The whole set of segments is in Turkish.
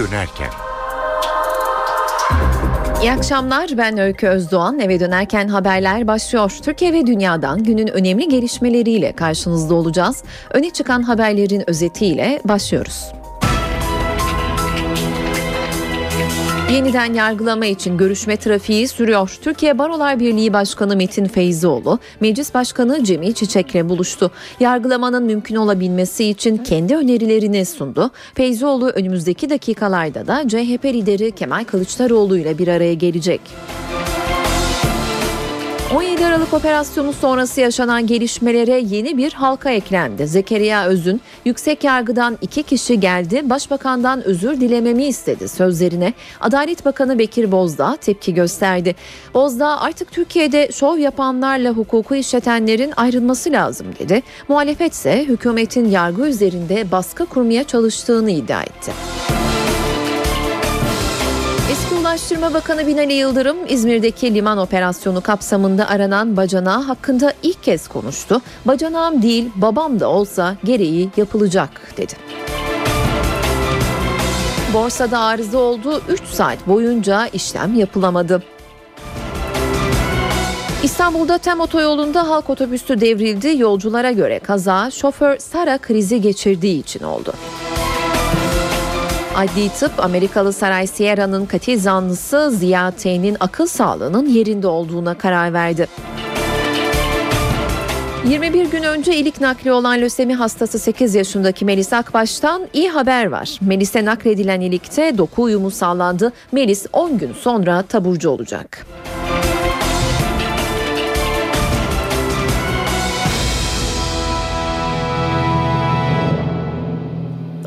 dönerken. İyi akşamlar ben Öykü Özdoğan. Eve dönerken haberler başlıyor. Türkiye ve dünyadan günün önemli gelişmeleriyle karşınızda olacağız. Öne çıkan haberlerin özetiyle başlıyoruz. Yeniden yargılama için görüşme trafiği sürüyor. Türkiye Barolar Birliği Başkanı Metin Feyzioğlu, Meclis Başkanı Cemil Çiçek'le buluştu. Yargılamanın mümkün olabilmesi için kendi önerilerini sundu. Feyzioğlu önümüzdeki dakikalarda da CHP lideri Kemal Kılıçdaroğlu ile bir araya gelecek. 17 Aralık operasyonu sonrası yaşanan gelişmelere yeni bir halka eklendi. Zekeriya Özün, yüksek yargıdan iki kişi geldi, başbakandan özür dilememi istedi sözlerine. Adalet Bakanı Bekir Bozdağ tepki gösterdi. Bozdağ artık Türkiye'de şov yapanlarla hukuku işletenlerin ayrılması lazım dedi. Muhalefet ise hükümetin yargı üzerinde baskı kurmaya çalıştığını iddia etti. Eski Ulaştırma Bakanı Binali Yıldırım İzmir'deki liman operasyonu kapsamında aranan bacanağı hakkında ilk kez konuştu. Bacanağım değil babam da olsa gereği yapılacak dedi. Borsada arıza oldu 3 saat boyunca işlem yapılamadı. İstanbul'da TEM otoyolunda halk otobüsü devrildi. Yolculara göre kaza şoför Sara krizi geçirdiği için oldu. Adli tıp Amerikalı Saray Sierra'nın katil zanlısı Ziya T'nin akıl sağlığının yerinde olduğuna karar verdi. 21 gün önce ilik nakli olan lösemi hastası 8 yaşındaki Melis Akbaş'tan iyi haber var. Melis'e nakledilen ilikte doku uyumu sağlandı. Melis 10 gün sonra taburcu olacak.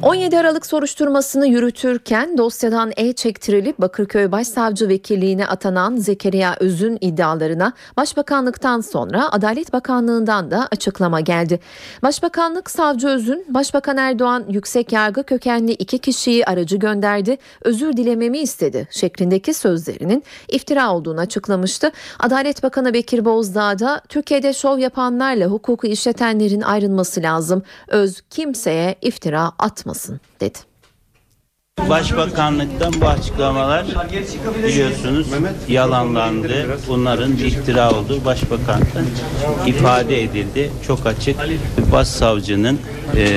17 Aralık soruşturmasını yürütürken dosyadan el çektirilip Bakırköy Başsavcı Vekilliğine atanan Zekeriya Öz'ün iddialarına Başbakanlıktan sonra Adalet Bakanlığı'ndan da açıklama geldi. Başbakanlık Savcı Öz'ün Başbakan Erdoğan yüksek yargı kökenli iki kişiyi aracı gönderdi, özür dilememi istedi şeklindeki sözlerinin iftira olduğunu açıklamıştı. Adalet Bakanı Bekir Bozdağ da Türkiye'de şov yapanlarla hukuku işletenlerin ayrılması lazım. Öz kimseye iftira atmasın dedi. Başbakanlıktan bu açıklamalar biliyorsunuz yalanlandı. Bunların iftira olduğu başbakanlıktan ifade edildi. Çok açık. Başsavcının e,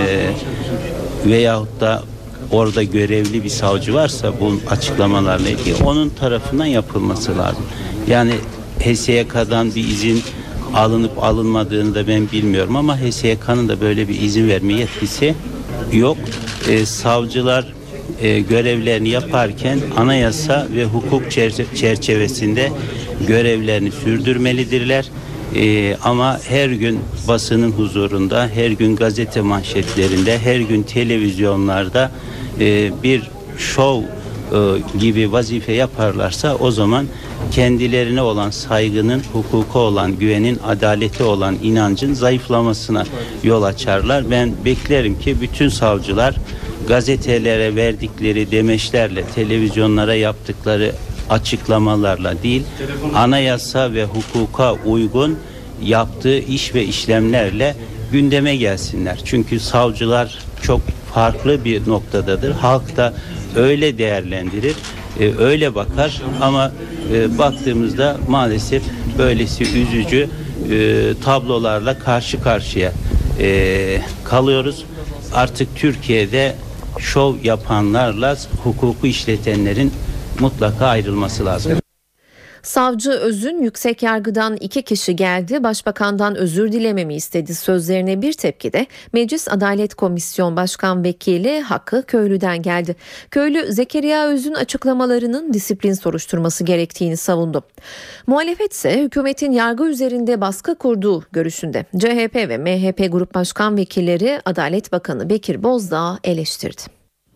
veyahut da orada görevli bir savcı varsa bu açıklamalarla ilgili onun tarafından yapılması lazım. Yani HSYK'dan bir izin alınıp alınmadığını da ben bilmiyorum ama HSYK'nın da böyle bir izin verme yetkisi yok. E, savcılar e, görevlerini yaparken anayasa ve hukuk çerçevesinde görevlerini sürdürmelidirler. E, ama her gün basının huzurunda, her gün gazete manşetlerinde, her gün televizyonlarda e, bir şov e, gibi vazife yaparlarsa o zaman kendilerine olan saygının, hukuka olan güvenin, adaleti olan inancın zayıflamasına yol açarlar. Ben beklerim ki bütün savcılar gazetelere verdikleri demeçlerle, televizyonlara yaptıkları açıklamalarla değil, anayasa ve hukuka uygun yaptığı iş ve işlemlerle gündeme gelsinler. Çünkü savcılar çok farklı bir noktadadır. Halk da öyle değerlendirir, e, öyle bakar ama e, baktığımızda maalesef böylesi üzücü e, tablolarla karşı karşıya kalıyoruz. Artık Türkiye'de şov yapanlarla hukuku işletenlerin mutlaka ayrılması lazım. Savcı Öz'ün yüksek yargıdan iki kişi geldi, başbakandan özür dilememi istedi sözlerine bir tepki de Meclis Adalet Komisyon Başkan Vekili Hakkı Köylü'den geldi. Köylü Zekeriya Öz'ün açıklamalarının disiplin soruşturması gerektiğini savundu. Muhalefet ise hükümetin yargı üzerinde baskı kurduğu görüşünde. CHP ve MHP Grup Başkan Vekilleri Adalet Bakanı Bekir Bozdağ eleştirdi.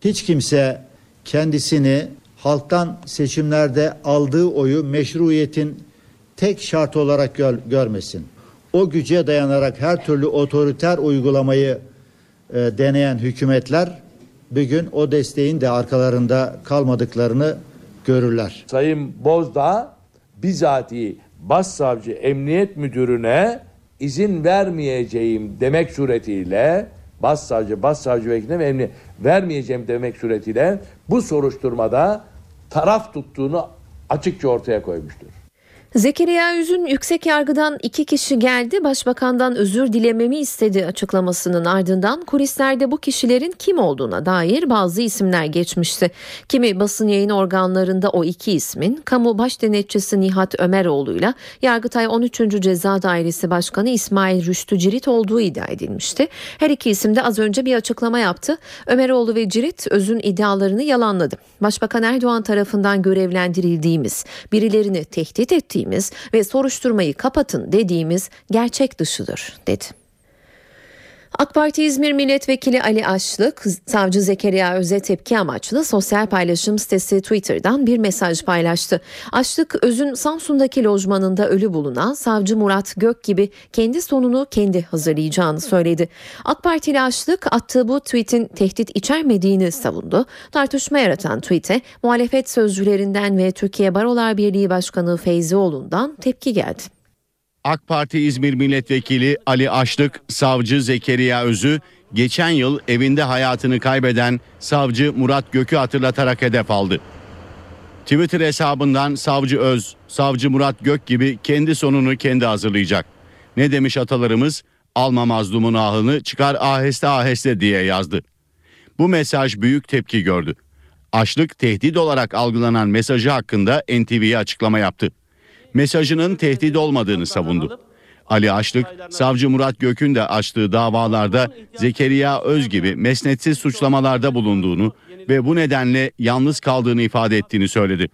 Hiç kimse kendisini halktan seçimlerde aldığı oyu meşruiyetin tek şart olarak gör, görmesin. O güce dayanarak her türlü otoriter uygulamayı e, deneyen hükümetler bugün o desteğin de arkalarında kalmadıklarını görürler. Sayın Bozdağ bizatihi Başsavcı Emniyet Müdürüne izin vermeyeceğim demek suretiyle başsavcı, başsavcı vekiline ve emni vermeyeceğim demek suretiyle bu soruşturmada taraf tuttuğunu açıkça ortaya koymuştur. Zekeriya Üzün yüksek yargıdan iki kişi geldi başbakandan özür dilememi istedi açıklamasının ardından kulislerde bu kişilerin kim olduğuna dair bazı isimler geçmişti. Kimi basın yayın organlarında o iki ismin kamu baş denetçisi Nihat Ömeroğlu'yla Yargıtay 13. Ceza Dairesi Başkanı İsmail Rüştü Cirit olduğu iddia edilmişti. Her iki isim de az önce bir açıklama yaptı. Ömeroğlu ve Cirit Öz'ün iddialarını yalanladı. Başbakan Erdoğan tarafından görevlendirildiğimiz, birilerini tehdit ettiğimiz ve soruşturmayı kapatın dediğimiz gerçek dışıdır dedi. AK Parti İzmir Milletvekili Ali Aşlık, savcı Zekeriya Öz'e tepki amaçlı sosyal paylaşım sitesi Twitter'dan bir mesaj paylaştı. Aşlık, Öz'ün Samsun'daki lojmanında ölü bulunan savcı Murat Gök gibi kendi sonunu kendi hazırlayacağını söyledi. AK Partili Aşlık attığı bu tweetin tehdit içermediğini savundu. Tartışma yaratan tweete muhalefet sözcülerinden ve Türkiye Barolar Birliği Başkanı Feyzioğlu'ndan tepki geldi. AK Parti İzmir Milletvekili Ali Aşlık, savcı Zekeriya Öz'ü geçen yıl evinde hayatını kaybeden savcı Murat Gök'ü hatırlatarak hedef aldı. Twitter hesabından savcı Öz, savcı Murat Gök gibi kendi sonunu kendi hazırlayacak. Ne demiş atalarımız? Alma mazlumun ahını çıkar aheste aheste diye yazdı. Bu mesaj büyük tepki gördü. Aşlık tehdit olarak algılanan mesajı hakkında NTV'ye açıklama yaptı mesajının tehdit olmadığını savundu. Ali Açlık, savcı Murat Gök'ün de açtığı davalarda Zekeriya Öz gibi mesnetsiz suçlamalarda bulunduğunu ve bu nedenle yalnız kaldığını ifade ettiğini söyledi.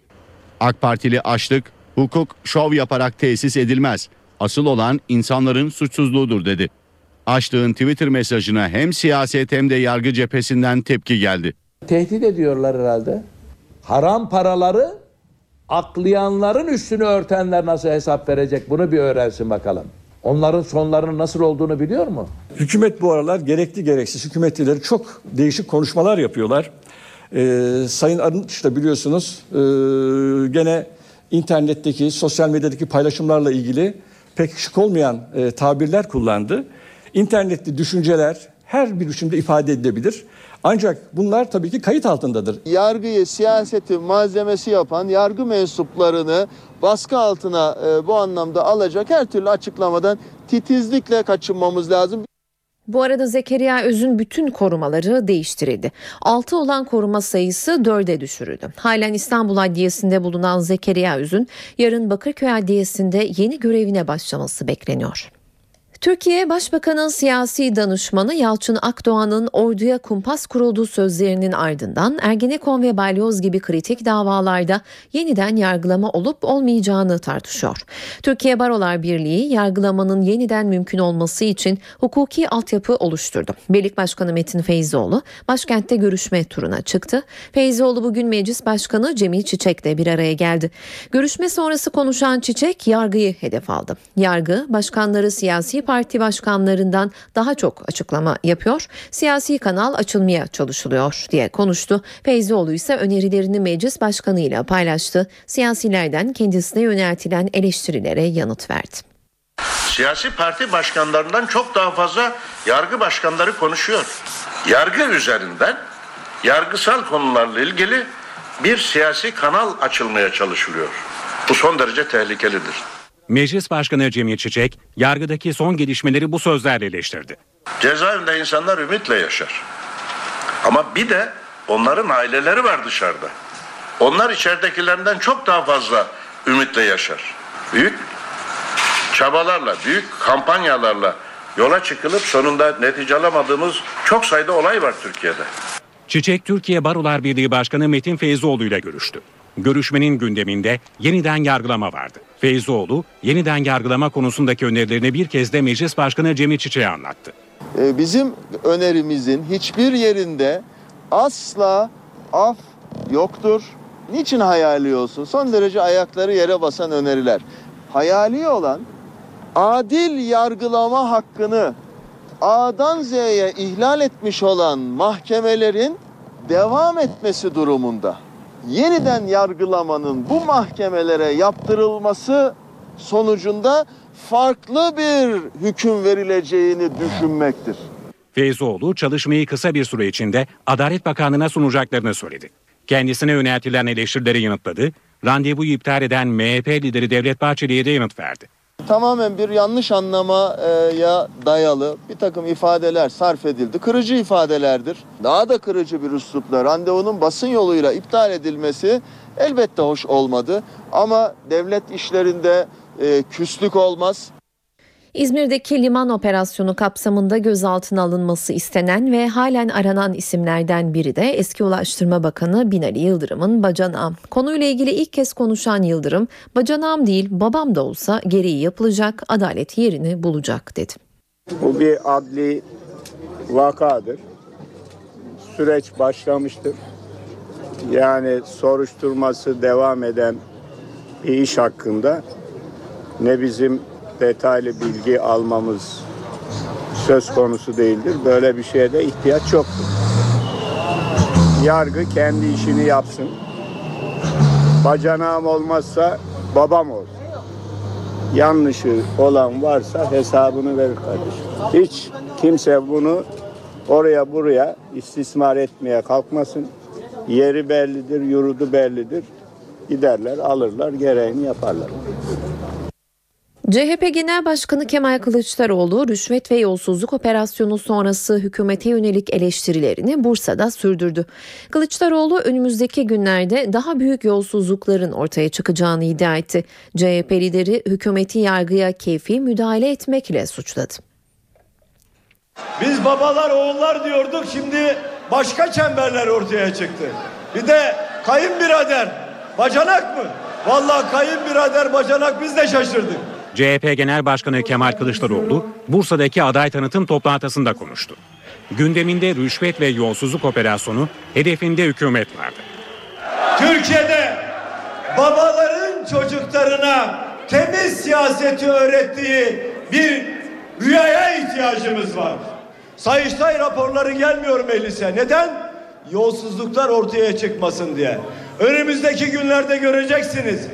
AK Partili Açlık, hukuk şov yaparak tesis edilmez. Asıl olan insanların suçsuzluğudur dedi. Açlık'ın Twitter mesajına hem siyaset hem de yargı cephesinden tepki geldi. Tehdit ediyorlar herhalde. Haram paraları aklayanların üstünü örtenler nasıl hesap verecek bunu bir öğrensin bakalım. Onların sonlarının nasıl olduğunu biliyor mu? Hükümet bu aralar gerekli gereksiz hükümetlileri çok değişik konuşmalar yapıyorlar. Ee, Sayın Arınç da biliyorsunuz e, gene internetteki, sosyal medyadaki paylaşımlarla ilgili pek şık olmayan e, tabirler kullandı. İnternetli düşünceler her bir biçimde ifade edilebilir. Ancak bunlar tabii ki kayıt altındadır. yargıyı siyaseti malzemesi yapan yargı mensuplarını baskı altına e, bu anlamda alacak her türlü açıklamadan titizlikle kaçınmamız lazım. Bu arada Zekeriya Öz'ün bütün korumaları değiştirildi. 6 olan koruma sayısı 4'e düşürüldü. Halen İstanbul Adliyesi'nde bulunan Zekeriya Öz'ün yarın Bakırköy Adliyesi'nde yeni görevine başlaması bekleniyor. Türkiye Başbakanın siyasi danışmanı Yalçın Akdoğan'ın orduya kumpas kurulduğu sözlerinin ardından Ergenekon ve Balyoz gibi kritik davalarda yeniden yargılama olup olmayacağını tartışıyor. Türkiye Barolar Birliği yargılamanın yeniden mümkün olması için hukuki altyapı oluşturdu. Birlik Başkanı Metin Feyzoğlu başkentte görüşme turuna çıktı. Feyzoğlu bugün Meclis Başkanı Cemil Çiçek'le bir araya geldi. Görüşme sonrası konuşan Çiçek yargıyı hedef aldı. Yargı başkanları siyasi parti başkanlarından daha çok açıklama yapıyor. Siyasi kanal açılmaya çalışılıyor diye konuştu. Feyzioğlu ise önerilerini meclis başkanıyla paylaştı. Siyasilerden kendisine yöneltilen eleştirilere yanıt verdi. Siyasi parti başkanlarından çok daha fazla yargı başkanları konuşuyor. Yargı üzerinden yargısal konularla ilgili bir siyasi kanal açılmaya çalışılıyor. Bu son derece tehlikelidir. Meclis Başkanı Cemil Çiçek, yargıdaki son gelişmeleri bu sözlerle eleştirdi. Cezaevinde insanlar ümitle yaşar. Ama bir de onların aileleri var dışarıda. Onlar içeridekilerinden çok daha fazla ümitle yaşar. Büyük çabalarla, büyük kampanyalarla yola çıkılıp sonunda netice alamadığımız çok sayıda olay var Türkiye'de. Çiçek, Türkiye Barolar Birliği Başkanı Metin Feyzoğlu ile görüştü. Görüşmenin gündeminde yeniden yargılama vardı. Feyzoğlu, yeniden yargılama konusundaki önerilerini bir kez de Meclis Başkanı Cemil Çiçek'e anlattı. E, Bizim önerimizin hiçbir yerinde asla af yoktur. Niçin hayali olsun? Son derece ayakları yere basan öneriler. Hayali olan adil yargılama hakkını A'dan Z'ye ihlal etmiş olan mahkemelerin devam etmesi durumunda yeniden yargılamanın bu mahkemelere yaptırılması sonucunda farklı bir hüküm verileceğini düşünmektir. Feyzoğlu çalışmayı kısa bir süre içinde Adalet Bakanlığı'na sunacaklarını söyledi. Kendisine yöneltilen eleştirileri yanıtladı. Randevuyu iptal eden MHP lideri Devlet Bahçeli'ye de yanıt verdi. Tamamen bir yanlış anlamaya dayalı bir takım ifadeler sarf edildi. Kırıcı ifadelerdir. Daha da kırıcı bir üslupla randevunun basın yoluyla iptal edilmesi elbette hoş olmadı. Ama devlet işlerinde e, küslük olmaz. İzmir'deki liman operasyonu kapsamında gözaltına alınması istenen ve halen aranan isimlerden biri de eski Ulaştırma Bakanı Binali Yıldırım'ın bacanağım. Konuyla ilgili ilk kez konuşan Yıldırım, bacanağım değil babam da olsa gereği yapılacak, adalet yerini bulacak dedi. Bu bir adli vakadır. Süreç başlamıştır. Yani soruşturması devam eden bir iş hakkında ne bizim detaylı bilgi almamız söz konusu değildir. Böyle bir şeye de ihtiyaç yoktur. Yargı kendi işini yapsın. Bacanağım olmazsa babam olsun. Yanlışı olan varsa hesabını verir kardeşim. Hiç kimse bunu oraya buraya istismar etmeye kalkmasın. Yeri bellidir, yurdu bellidir. Giderler, alırlar, gereğini yaparlar. CHP Genel Başkanı Kemal Kılıçdaroğlu rüşvet ve yolsuzluk operasyonu sonrası hükümete yönelik eleştirilerini Bursa'da sürdürdü. Kılıçdaroğlu önümüzdeki günlerde daha büyük yolsuzlukların ortaya çıkacağını iddia etti. CHP lideri hükümeti yargıya keyfi müdahale etmekle suçladı. Biz babalar oğullar diyorduk şimdi başka çemberler ortaya çıktı. Bir de kayınbirader bacanak mı? Vallahi kayınbirader bacanak biz de şaşırdık. CHP Genel Başkanı Kemal Kılıçdaroğlu Bursa'daki aday tanıtım toplantısında konuştu. Gündeminde rüşvet ve yolsuzluk operasyonu hedefinde hükümet vardı. Türkiye'de babaların çocuklarına temiz siyaseti öğrettiği bir rüyaya ihtiyacımız var. Sayıştay raporları gelmiyor meclise. Neden? Yolsuzluklar ortaya çıkmasın diye. Önümüzdeki günlerde göreceksiniz.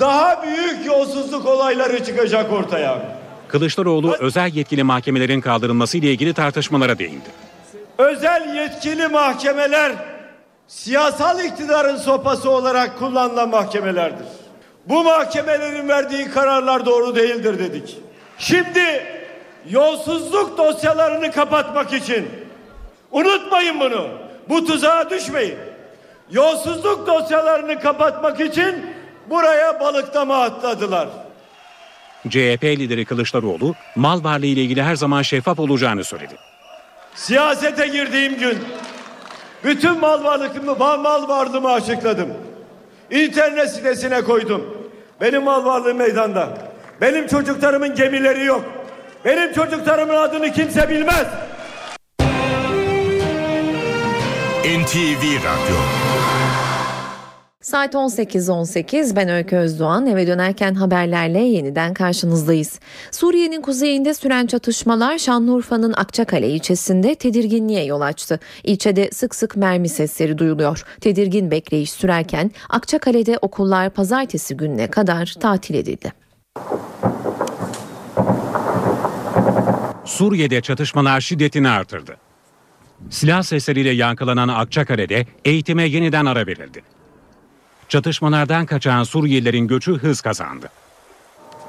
Daha büyük yolsuzluk olayları çıkacak ortaya. Kılıçdaroğlu özel yetkili mahkemelerin kaldırılması ile ilgili tartışmalara değindi. Özel yetkili mahkemeler siyasal iktidarın sopası olarak kullanılan mahkemelerdir. Bu mahkemelerin verdiği kararlar doğru değildir dedik. Şimdi yolsuzluk dosyalarını kapatmak için unutmayın bunu. Bu tuzağa düşmeyin. Yolsuzluk dosyalarını kapatmak için buraya balıklama atladılar. CHP lideri Kılıçdaroğlu mal varlığı ile ilgili her zaman şeffaf olacağını söyledi. Siyasete girdiğim gün bütün mal varlığımı, mal varlığımı açıkladım. İnternet sitesine koydum. Benim mal varlığım meydanda. Benim çocuklarımın gemileri yok. Benim çocuklarımın adını kimse bilmez. NTV Radyo Saat 18.18 ben Öykü Özdoğan eve dönerken haberlerle yeniden karşınızdayız. Suriye'nin kuzeyinde süren çatışmalar Şanlıurfa'nın Akçakale ilçesinde tedirginliğe yol açtı. İlçede sık sık mermi sesleri duyuluyor. Tedirgin bekleyiş sürerken Akçakale'de okullar pazartesi gününe kadar tatil edildi. Suriye'de çatışmalar şiddetini artırdı. Silah sesleriyle yankılanan Akçakale'de eğitime yeniden ara verildi. Çatışmalardan kaçan Suriyelilerin göçü hız kazandı.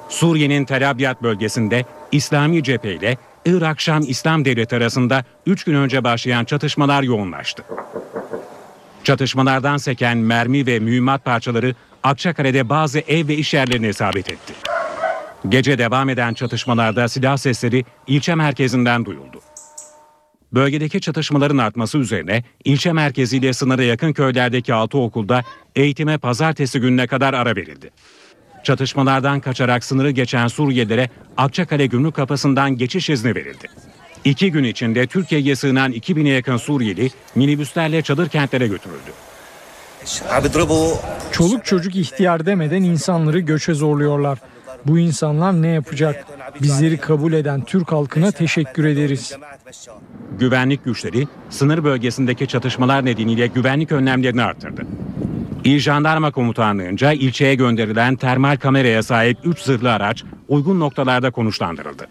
Suriye'nin Tel Abyad bölgesinde İslami cephe ile Irak Şam İslam Devleti arasında 3 gün önce başlayan çatışmalar yoğunlaştı. Çatışmalardan seken mermi ve mühimmat parçaları Akçakale'de bazı ev ve iş yerlerine isabet etti. Gece devam eden çatışmalarda silah sesleri ilçe merkezinden duyuldu. Bölgedeki çatışmaların artması üzerine ilçe merkeziyle sınıra yakın köylerdeki 6 okulda eğitime pazartesi gününe kadar ara verildi. Çatışmalardan kaçarak sınırı geçen Suriyelilere Akçakale Gümrük Kapısı'ndan geçiş izni verildi. İki gün içinde Türkiye'ye sığınan 2000'e yakın Suriyeli minibüslerle çadır kentlere götürüldü. Çoluk çocuk ihtiyar demeden insanları göçe zorluyorlar. Bu insanlar ne yapacak? Bizleri kabul eden Türk halkına teşekkür ederiz. Güvenlik güçleri sınır bölgesindeki çatışmalar nedeniyle güvenlik önlemlerini artırdı. İl Jandarma Komutanlığı'nca ilçeye gönderilen termal kameraya sahip 3 zırhlı araç uygun noktalarda konuşlandırıldı.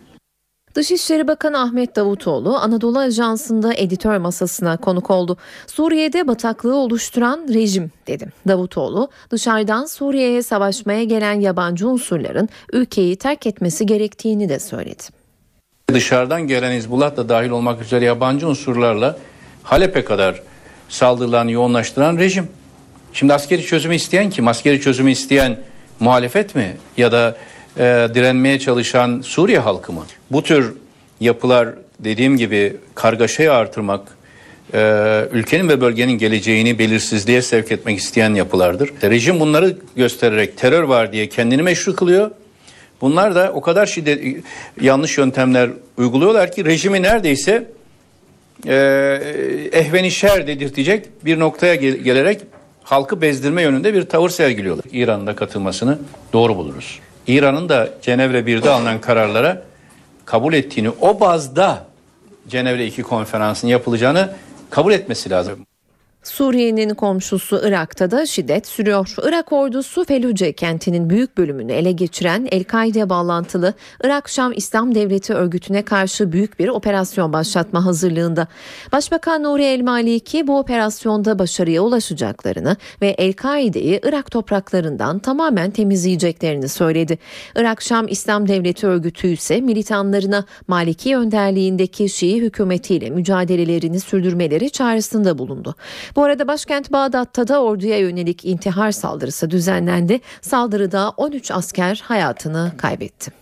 Dışişleri Bakanı Ahmet Davutoğlu Anadolu Ajansı'nda editör masasına konuk oldu. Suriye'de bataklığı oluşturan rejim dedi. Davutoğlu dışarıdan Suriye'ye savaşmaya gelen yabancı unsurların ülkeyi terk etmesi gerektiğini de söyledi. Dışarıdan gelen Hizbullah da dahil olmak üzere yabancı unsurlarla Halep'e kadar saldırılarını yoğunlaştıran rejim. Şimdi askeri çözümü isteyen kim? Askeri çözümü isteyen muhalefet mi? Ya da e, direnmeye çalışan Suriye halkı mı? Bu tür yapılar dediğim gibi kargaşayı artırmak, e, ülkenin ve bölgenin geleceğini belirsizliğe sevk etmek isteyen yapılardır. Rejim bunları göstererek terör var diye kendini meşru kılıyor. Bunlar da o kadar şiddet yanlış yöntemler uyguluyorlar ki rejimi neredeyse e, ehveni şer dedirtecek bir noktaya gel- gelerek halkı bezdirme yönünde bir tavır sergiliyorlar. İran'ın da katılmasını doğru buluruz. İran'ın da Cenevre 1'de alınan kararlara kabul ettiğini o bazda Cenevre 2 konferansının yapılacağını kabul etmesi lazım. Suriye'nin komşusu Irak'ta da şiddet sürüyor. Irak ordusu Felluce kentinin büyük bölümünü ele geçiren El-Kaide bağlantılı Irak-Şam İslam Devleti örgütüne karşı büyük bir operasyon başlatma hazırlığında. Başbakan Nuri El-Maliki bu operasyonda başarıya ulaşacaklarını ve El-Kaide'yi Irak topraklarından tamamen temizleyeceklerini söyledi. Irak-Şam İslam Devleti örgütü ise militanlarına Maliki önderliğindeki Şii hükümetiyle mücadelelerini sürdürmeleri çağrısında bulundu. Bu arada başkent Bağdat'ta da orduya yönelik intihar saldırısı düzenlendi. Saldırıda 13 asker hayatını kaybetti.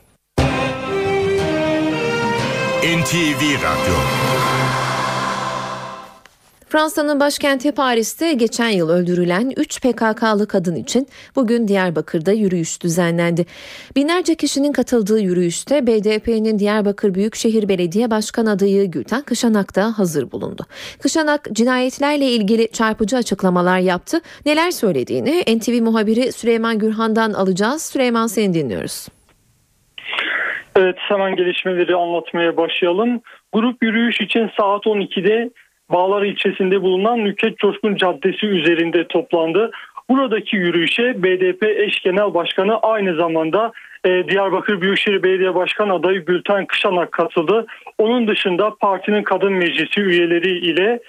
NTV Radyo Fransa'nın başkenti Paris'te geçen yıl öldürülen 3 PKK'lı kadın için bugün Diyarbakır'da yürüyüş düzenlendi. Binlerce kişinin katıldığı yürüyüşte BDP'nin Diyarbakır Büyükşehir Belediye Başkan adayı Gülten Kışanak da hazır bulundu. Kışanak cinayetlerle ilgili çarpıcı açıklamalar yaptı. Neler söylediğini NTV muhabiri Süleyman Gürhan'dan alacağız. Süleyman seni dinliyoruz. Evet hemen gelişmeleri anlatmaya başlayalım. Grup yürüyüş için saat 12'de Bağlar ilçesinde bulunan Nükhet Coşkun Caddesi üzerinde toplandı. Buradaki yürüyüşe BDP eş genel başkanı aynı zamanda e, Diyarbakır Büyükşehir Belediye Başkan adayı Gülten Kışanak katıldı. Onun dışında partinin kadın meclisi üyeleri ile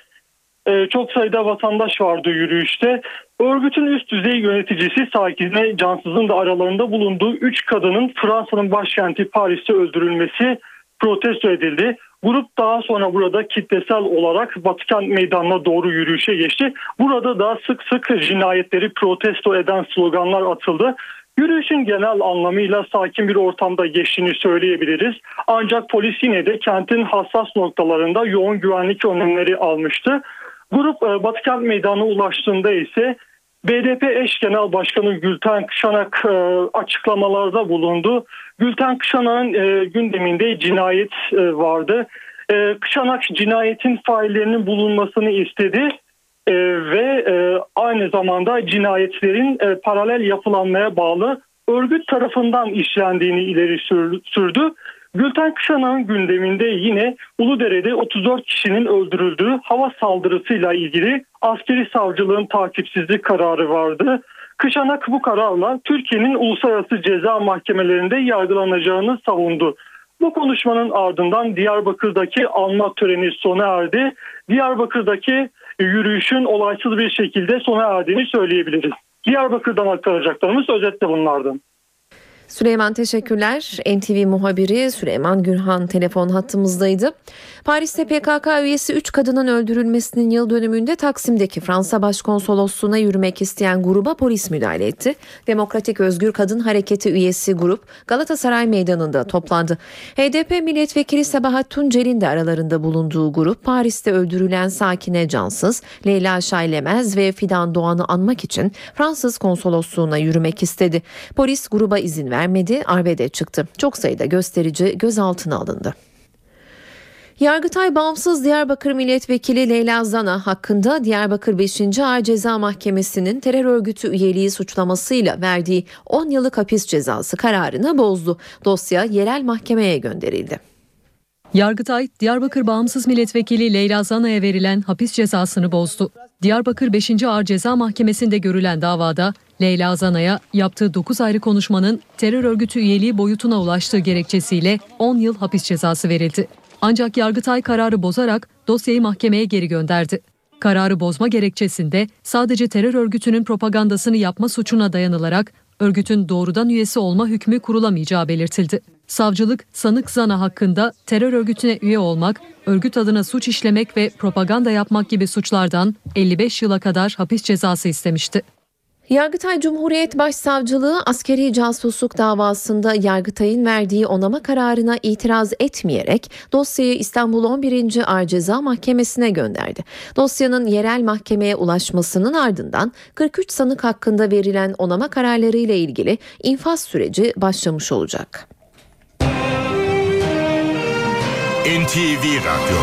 e, çok sayıda vatandaş vardı yürüyüşte. Örgütün üst düzey yöneticisi Sakine Cansız'ın da aralarında bulunduğu 3 kadının Fransa'nın başkenti Paris'te öldürülmesi protesto edildi. Grup daha sonra burada kitlesel olarak Vatikan meydanına doğru yürüyüşe geçti. Burada da sık sık cinayetleri protesto eden sloganlar atıldı. Yürüyüşün genel anlamıyla sakin bir ortamda geçtiğini söyleyebiliriz. Ancak polis yine de kentin hassas noktalarında yoğun güvenlik önlemleri almıştı. Grup e, Vatikan Meydanı'na ulaştığında ise BDP eş genel başkanı Gülten Kışanak e, açıklamalarda bulundu. Gülten Kışanak'ın e, gündeminde cinayet e, vardı. E, Kışanak cinayetin faillerinin bulunmasını istedi ve aynı zamanda cinayetlerin paralel yapılanmaya bağlı örgüt tarafından işlendiğini ileri sür- sürdü. Gülten Kışanak'ın gündeminde yine Uludere'de 34 kişinin öldürüldüğü hava saldırısıyla ilgili askeri savcılığın takipsizlik kararı vardı. Kışanak bu kararla Türkiye'nin uluslararası ceza mahkemelerinde yargılanacağını savundu. Bu konuşmanın ardından Diyarbakır'daki anma töreni sona erdi. Diyarbakır'daki yürüyüşün olaysız bir şekilde sona erdiğini söyleyebiliriz. Diyarbakır'dan aktaracaklarımız özetle bunlardı. Süleyman teşekkürler. NTV muhabiri Süleyman Gürhan telefon hattımızdaydı. Paris'te PKK üyesi 3 kadının öldürülmesinin yıl dönümünde Taksim'deki Fransa Başkonsolosluğu'na yürümek isteyen gruba polis müdahale etti. Demokratik Özgür Kadın Hareketi üyesi grup Galatasaray Meydanı'nda toplandı. HDP milletvekili Sabahat Tuncel'in de aralarında bulunduğu grup Paris'te öldürülen Sakine Cansız, Leyla Şaylemez ve Fidan Doğan'ı anmak için Fransız konsolosluğuna yürümek istedi. Polis gruba izin vermedi, arbede çıktı. Çok sayıda gösterici gözaltına alındı. Yargıtay Bağımsız Diyarbakır Milletvekili Leyla Zana hakkında Diyarbakır 5. Ağır Ceza Mahkemesi'nin terör örgütü üyeliği suçlamasıyla verdiği 10 yıllık hapis cezası kararını bozdu. Dosya yerel mahkemeye gönderildi. Yargıtay, Diyarbakır Bağımsız Milletvekili Leyla Zana'ya verilen hapis cezasını bozdu. Diyarbakır 5. Ağır Ceza Mahkemesi'nde görülen davada Leyla Zana'ya yaptığı 9 ayrı konuşmanın terör örgütü üyeliği boyutuna ulaştığı gerekçesiyle 10 yıl hapis cezası verildi. Ancak Yargıtay kararı bozarak dosyayı mahkemeye geri gönderdi. Kararı bozma gerekçesinde sadece terör örgütünün propagandasını yapma suçuna dayanılarak örgütün doğrudan üyesi olma hükmü kurulamayacağı belirtildi. Savcılık sanık Zana hakkında terör örgütüne üye olmak, örgüt adına suç işlemek ve propaganda yapmak gibi suçlardan 55 yıla kadar hapis cezası istemişti. Yargıtay Cumhuriyet Başsavcılığı askeri casusluk davasında Yargıtay'ın verdiği onama kararına itiraz etmeyerek dosyayı İstanbul 11. Ağır Ceza Mahkemesi'ne gönderdi. Dosyanın yerel mahkemeye ulaşmasının ardından 43 sanık hakkında verilen onama kararları ile ilgili infaz süreci başlamış olacak. NTV Radyo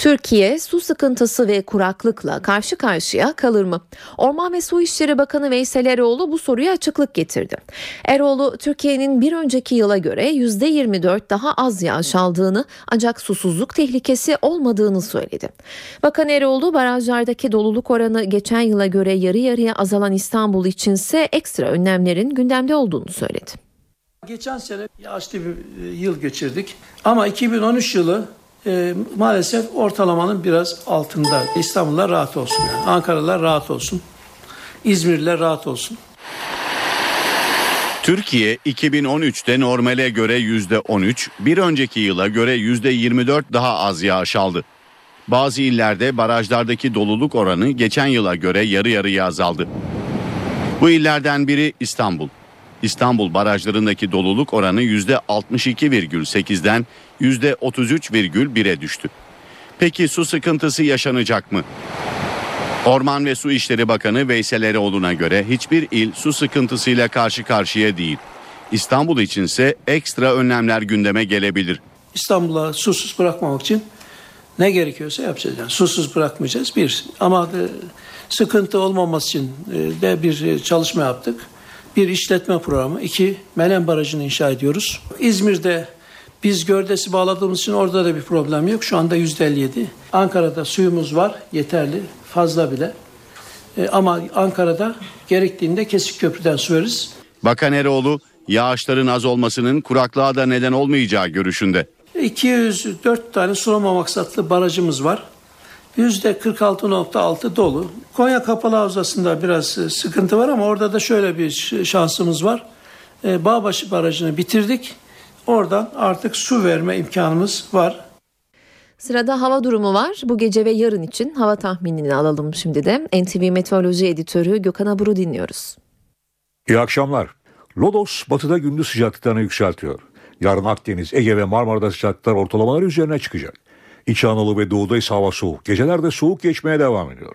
Türkiye su sıkıntısı ve kuraklıkla karşı karşıya kalır mı? Orman ve Su İşleri Bakanı Veysel Eroğlu bu soruya açıklık getirdi. Eroğlu Türkiye'nin bir önceki yıla göre %24 daha az yağış aldığını ancak susuzluk tehlikesi olmadığını söyledi. Bakan Eroğlu barajlardaki doluluk oranı geçen yıla göre yarı yarıya azalan İstanbul içinse ekstra önlemlerin gündemde olduğunu söyledi. Geçen sene yağışlı bir e, yıl geçirdik ama 2013 yılı e, maalesef ortalamanın biraz altında. İstanbul'lar rahat olsun yani. Ankara'lar rahat olsun. İzmirliler rahat olsun. Türkiye 2013'te normale göre %13, bir önceki yıla göre %24 daha az yağış aldı. Bazı illerde barajlardaki doluluk oranı geçen yıla göre yarı yarıya azaldı. Bu illerden biri İstanbul. İstanbul barajlarındaki doluluk oranı %62,8'den %33,1'e düştü. Peki su sıkıntısı yaşanacak mı? Orman ve Su İşleri Bakanı Veysel Eroğlu'na göre hiçbir il su sıkıntısıyla karşı karşıya değil. İstanbul içinse ekstra önlemler gündeme gelebilir. İstanbul'a susuz bırakmamak için ne gerekiyorsa yapacağız. Yani susuz bırakmayacağız bir. Ama sıkıntı olmaması için e, de bir e, çalışma yaptık. Bir işletme programı. iki Melen Barajı'nı inşa ediyoruz. İzmir'de biz gördesi bağladığımız için orada da bir problem yok. Şu anda yüzde 57. Ankara'da suyumuz var yeterli fazla bile. E, ama Ankara'da gerektiğinde kesik köprüden su veririz. Bakan Eroğlu yağışların az olmasının kuraklığa da neden olmayacağı görüşünde. 204 tane sulama maksatlı barajımız var. %46.6 dolu. Konya Kapalı Havzası'nda biraz e, sıkıntı var ama orada da şöyle bir şansımız var. E, Bağbaşı Barajı'nı bitirdik. Oradan artık su verme imkanımız var. Sırada hava durumu var. Bu gece ve yarın için hava tahminini alalım şimdi de. NTV Meteoroloji Editörü Gökhan Abur'u dinliyoruz. İyi akşamlar. Lodos batıda gündüz sıcaklıklarını yükseltiyor. Yarın Akdeniz, Ege ve Marmara'da sıcaklıklar ortalamalar üzerine çıkacak. İç Anadolu ve Doğu'da ise hava soğuk. Gecelerde soğuk geçmeye devam ediyor.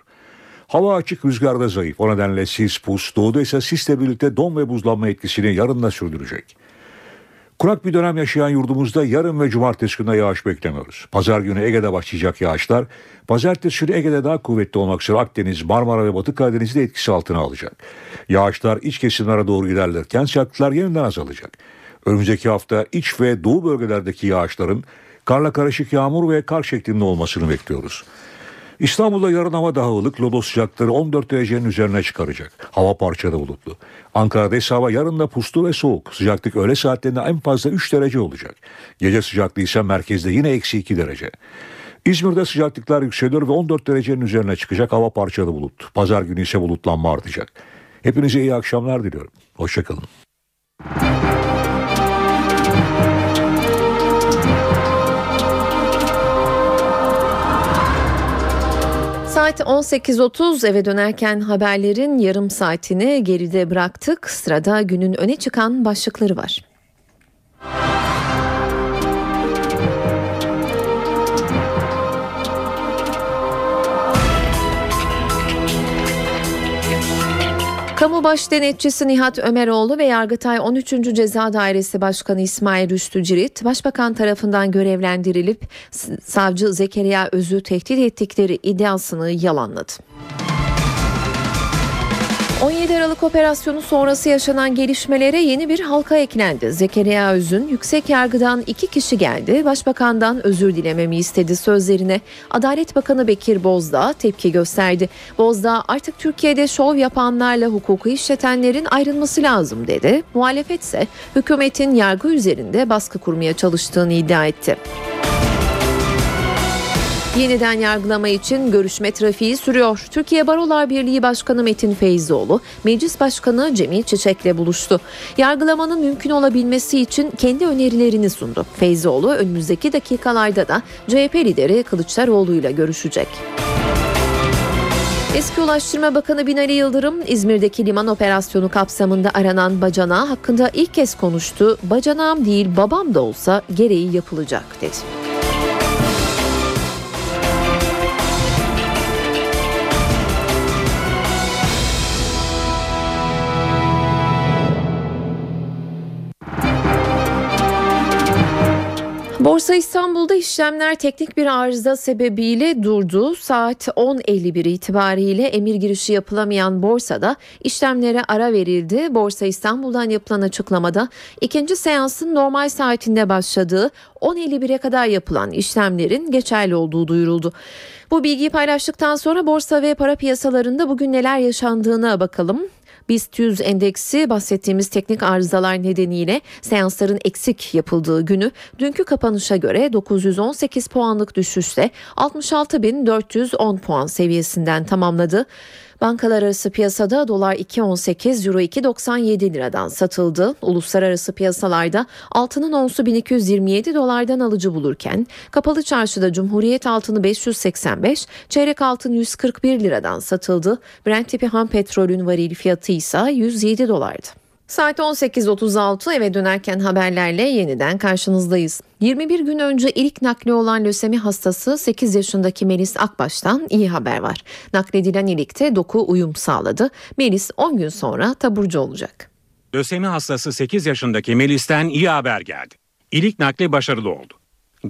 Hava açık, rüzgarda zayıf. O nedenle sis, pus, doğuda ise sisle birlikte don ve buzlanma etkisini yarın da sürdürecek. Kurak bir dönem yaşayan yurdumuzda yarın ve cumartesi günü yağış beklemiyoruz. Pazar günü Ege'de başlayacak yağışlar, pazartesi günü Ege'de daha kuvvetli olmak üzere Akdeniz, Marmara ve Batı Karadeniz'de etkisi altına alacak. Yağışlar iç kesimlere doğru ilerlerken sıcaklıklar yeniden azalacak. Önümüzdeki hafta iç ve doğu bölgelerdeki yağışların karla karışık yağmur ve kar şeklinde olmasını bekliyoruz. İstanbul'da yarın hava daha ılık, lodos sıcaklıkları 14 derecenin üzerine çıkaracak. Hava parçalı bulutlu. Ankara'da ise hava yarın da puslu ve soğuk. Sıcaklık öğle saatlerinde en fazla 3 derece olacak. Gece sıcaklığı ise merkezde yine eksi 2 derece. İzmir'de sıcaklıklar yükseliyor ve 14 derecenin üzerine çıkacak hava parçalı bulut. Pazar günü ise bulutlanma artacak. Hepinize iyi akşamlar diliyorum. Hoşçakalın. Saat 18.30 eve dönerken haberlerin yarım saatini geride bıraktık. Sırada günün öne çıkan başlıkları var. Kamu Baş Denetçisi Nihat Ömeroğlu ve Yargıtay 13. Ceza Dairesi Başkanı İsmail Rüştü Cirit, Başbakan tarafından görevlendirilip savcı Zekeriya Öz'ü tehdit ettikleri iddiasını yalanladı. 17 Aralık operasyonu sonrası yaşanan gelişmelere yeni bir halka eklendi. Zekeriya Öz'ün yüksek yargıdan iki kişi geldi. Başbakandan özür dilememi istedi sözlerine. Adalet Bakanı Bekir Bozdağ tepki gösterdi. Bozdağ artık Türkiye'de şov yapanlarla hukuku işletenlerin ayrılması lazım dedi. Muhalefet ise hükümetin yargı üzerinde baskı kurmaya çalıştığını iddia etti. Yeniden yargılama için görüşme trafiği sürüyor. Türkiye Barolar Birliği Başkanı Metin Feyzoğlu, Meclis Başkanı Cemil Çiçek'le buluştu. Yargılamanın mümkün olabilmesi için kendi önerilerini sundu. Feyzoğlu önümüzdeki dakikalarda da CHP lideri Kılıçdaroğlu'yla görüşecek. Eski Ulaştırma Bakanı Binali Yıldırım, İzmir'deki liman operasyonu kapsamında aranan bacanağı hakkında ilk kez konuştu. Bacanağım değil babam da olsa gereği yapılacak dedi. Borsa İstanbul'da işlemler teknik bir arıza sebebiyle durdu. Saat 10.51 itibariyle emir girişi yapılamayan borsada işlemlere ara verildi. Borsa İstanbul'dan yapılan açıklamada ikinci seansın normal saatinde başladığı 10.51'e kadar yapılan işlemlerin geçerli olduğu duyuruldu. Bu bilgiyi paylaştıktan sonra borsa ve para piyasalarında bugün neler yaşandığına bakalım. BIST 100 endeksi bahsettiğimiz teknik arızalar nedeniyle seansların eksik yapıldığı günü dünkü kapanışa göre 918 puanlık düşüşle 66.410 puan seviyesinden tamamladı. Bankalar arası piyasada dolar 2.18, euro 2.97 liradan satıldı. Uluslararası piyasalarda altının onsu 1227 dolardan alıcı bulurken kapalı çarşıda Cumhuriyet altını 585, çeyrek altın 141 liradan satıldı. Brent tipi ham petrolün varil fiyatı ise 107 dolardı. Saat 18.36 eve dönerken haberlerle yeniden karşınızdayız. 21 gün önce ilk nakli olan lösemi hastası 8 yaşındaki Melis Akbaş'tan iyi haber var. Nakledilen ilikte doku uyum sağladı. Melis 10 gün sonra taburcu olacak. Lösemi hastası 8 yaşındaki Melis'ten iyi haber geldi. İlik nakli başarılı oldu.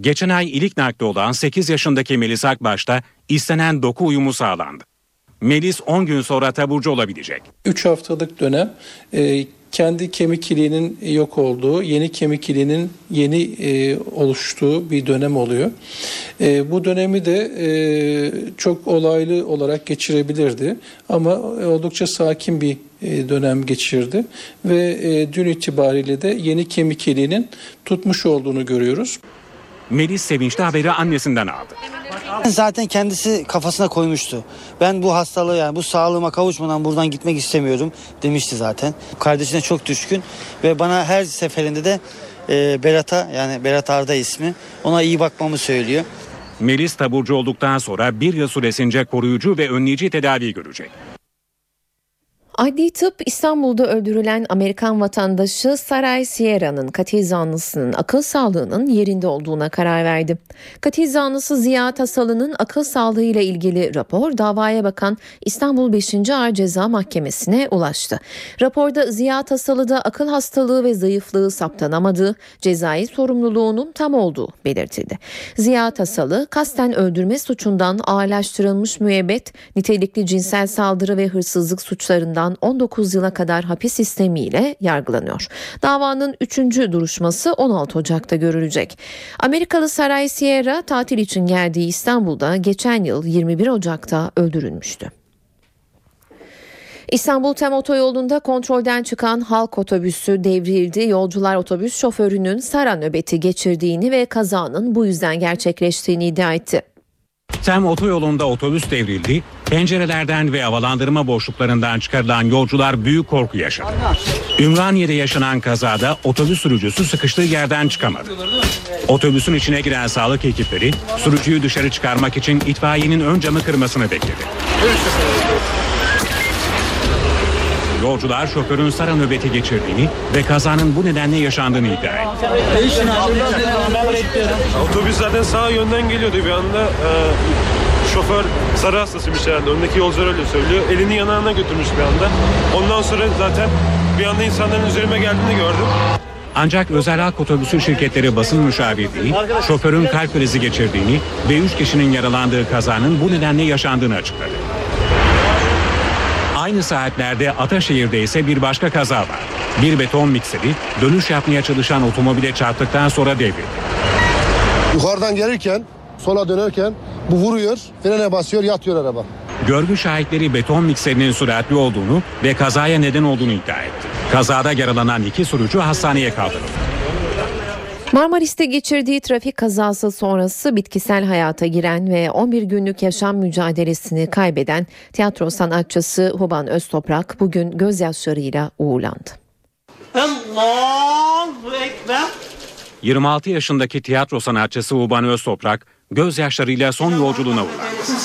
Geçen ay ilik nakli olan 8 yaşındaki Melis Akbaş'ta istenen doku uyumu sağlandı. Melis 10 gün sonra taburcu olabilecek. 3 haftalık dönem e, kendi kemik iliğinin yok olduğu, yeni kemik iliğinin yeni e, oluştuğu bir dönem oluyor. E, bu dönemi de e, çok olaylı olarak geçirebilirdi ama oldukça sakin bir e, dönem geçirdi ve e, dün itibariyle de yeni kemik iliğinin tutmuş olduğunu görüyoruz. Melis sevinçli haberi annesinden aldı. Zaten kendisi kafasına koymuştu. Ben bu hastalığı yani bu sağlığıma kavuşmadan buradan gitmek istemiyorum demişti zaten. Kardeşine çok düşkün ve bana her seferinde de e, Berat'a yani Berat Arda ismi ona iyi bakmamı söylüyor. Melis taburcu olduktan sonra bir yıl süresince koruyucu ve önleyici tedavi görecek. Adli tıp İstanbul'da öldürülen Amerikan vatandaşı Saray Sierra'nın katil zanlısının akıl sağlığının yerinde olduğuna karar verdi. Katil zanlısı Ziya Tasalı'nın akıl sağlığıyla ilgili rapor davaya bakan İstanbul 5. Ağır Ceza Mahkemesi'ne ulaştı. Raporda Ziya Tasalı'da akıl hastalığı ve zayıflığı saptanamadığı, cezai sorumluluğunun tam olduğu belirtildi. Ziya Tasalı kasten öldürme suçundan ağırlaştırılmış müebbet, nitelikli cinsel saldırı ve hırsızlık suçlarından 19 yıla kadar hapis sistemiyle yargılanıyor. Davanın 3. duruşması 16 Ocak'ta görülecek. Amerikalı Saray Sierra tatil için geldiği İstanbul'da geçen yıl 21 Ocak'ta öldürülmüştü. İstanbul Tem Otoyolu'nda kontrolden çıkan halk otobüsü devrildi. Yolcular otobüs şoförünün Sara nöbeti geçirdiğini ve kazanın bu yüzden gerçekleştiğini iddia etti. Tem otoyolunda otobüs devrildi. Pencerelerden ve havalandırma boşluklarından çıkarılan yolcular büyük korku yaşadı. Ümraniye'de yaşanan kazada otobüs sürücüsü sıkıştığı yerden çıkamadı. Otobüsün içine giren sağlık ekipleri sürücüyü dışarı çıkarmak için itfaiyenin ön camı kırmasını bekledi. Yolcular şoförün Sara nöbeti geçirdiğini ve kazanın bu nedenle yaşandığını iddia etti. Otobüs zaten sağ yönden geliyordu bir anda. Ee, şoför sarı hastasıymış herhalde. Öndeki yolcular öyle söylüyor. Elini yanağına götürmüş bir anda. Ondan sonra zaten bir anda insanların üzerime geldiğini gördüm. Ancak özel halk otobüsü şirketleri basın müşavirliği şoförün kalp krizi geçirdiğini ve 3 kişinin yaralandığı kazanın bu nedenle yaşandığını açıkladı. Aynı saatlerde Ataşehir'de ise bir başka kaza var. Bir beton mikseri dönüş yapmaya çalışan otomobile çarptıktan sonra devrildi. Yukarıdan gelirken sola dönerken bu vuruyor, frene basıyor, yatıyor araba. Görgü şahitleri beton mikserinin süratli olduğunu ve kazaya neden olduğunu iddia etti. Kazada yaralanan iki sürücü hastaneye kaldırıldı. Marmaris'te geçirdiği trafik kazası sonrası bitkisel hayata giren ve 11 günlük yaşam mücadelesini kaybeden tiyatro sanatçısı Huban Öztoprak bugün gözyaşlarıyla uğurlandı. Allahu Ekber. 26 yaşındaki tiyatro sanatçısı Uban Öztoprak gözyaşlarıyla son yolculuğuna uğurlandı. Olsun.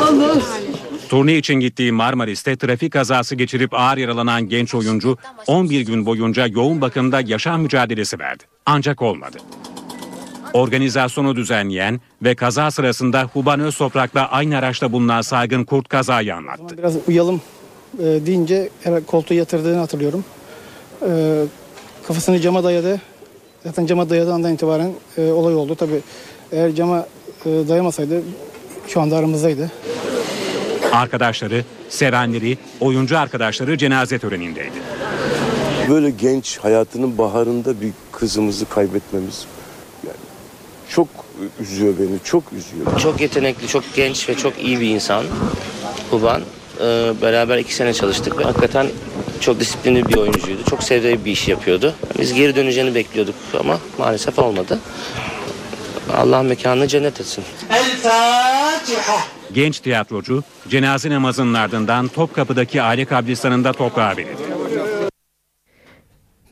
Allah. Turne için gittiği Marmaris'te trafik kazası geçirip ağır yaralanan genç oyuncu 11 gün boyunca yoğun bakımda yaşam mücadelesi verdi. Ancak olmadı. Organizasyonu düzenleyen ve kaza sırasında Huban Öztoprak'la aynı araçta bulunan Saygın Kurt kazayı anlattı. Biraz uyalım e, deyince koltuğu yatırdığını hatırlıyorum. E, kafasını cama dayadı. Zaten cama dayadığı andan itibaren e, olay oldu. Tabii eğer cama e, dayamasaydı şu anda aramızdaydı. Arkadaşları, sevenleri, oyuncu arkadaşları cenaze törenindeydi. Böyle genç hayatının baharında bir kızımızı kaybetmemiz yani çok üzüyor beni, çok üzüyor. Çok yetenekli, çok genç ve çok iyi bir insan. Kuban. Ee, beraber iki sene çalıştık hakikaten çok disiplinli bir oyuncuydu. Çok sevdiği bir iş yapıyordu. Biz geri döneceğini bekliyorduk ama maalesef olmadı. Allah mekanını cennet etsin. El Fatiha. Genç tiyatrocu cenaze namazının ardından Topkapı'daki aile kabristanında toprağa verildi.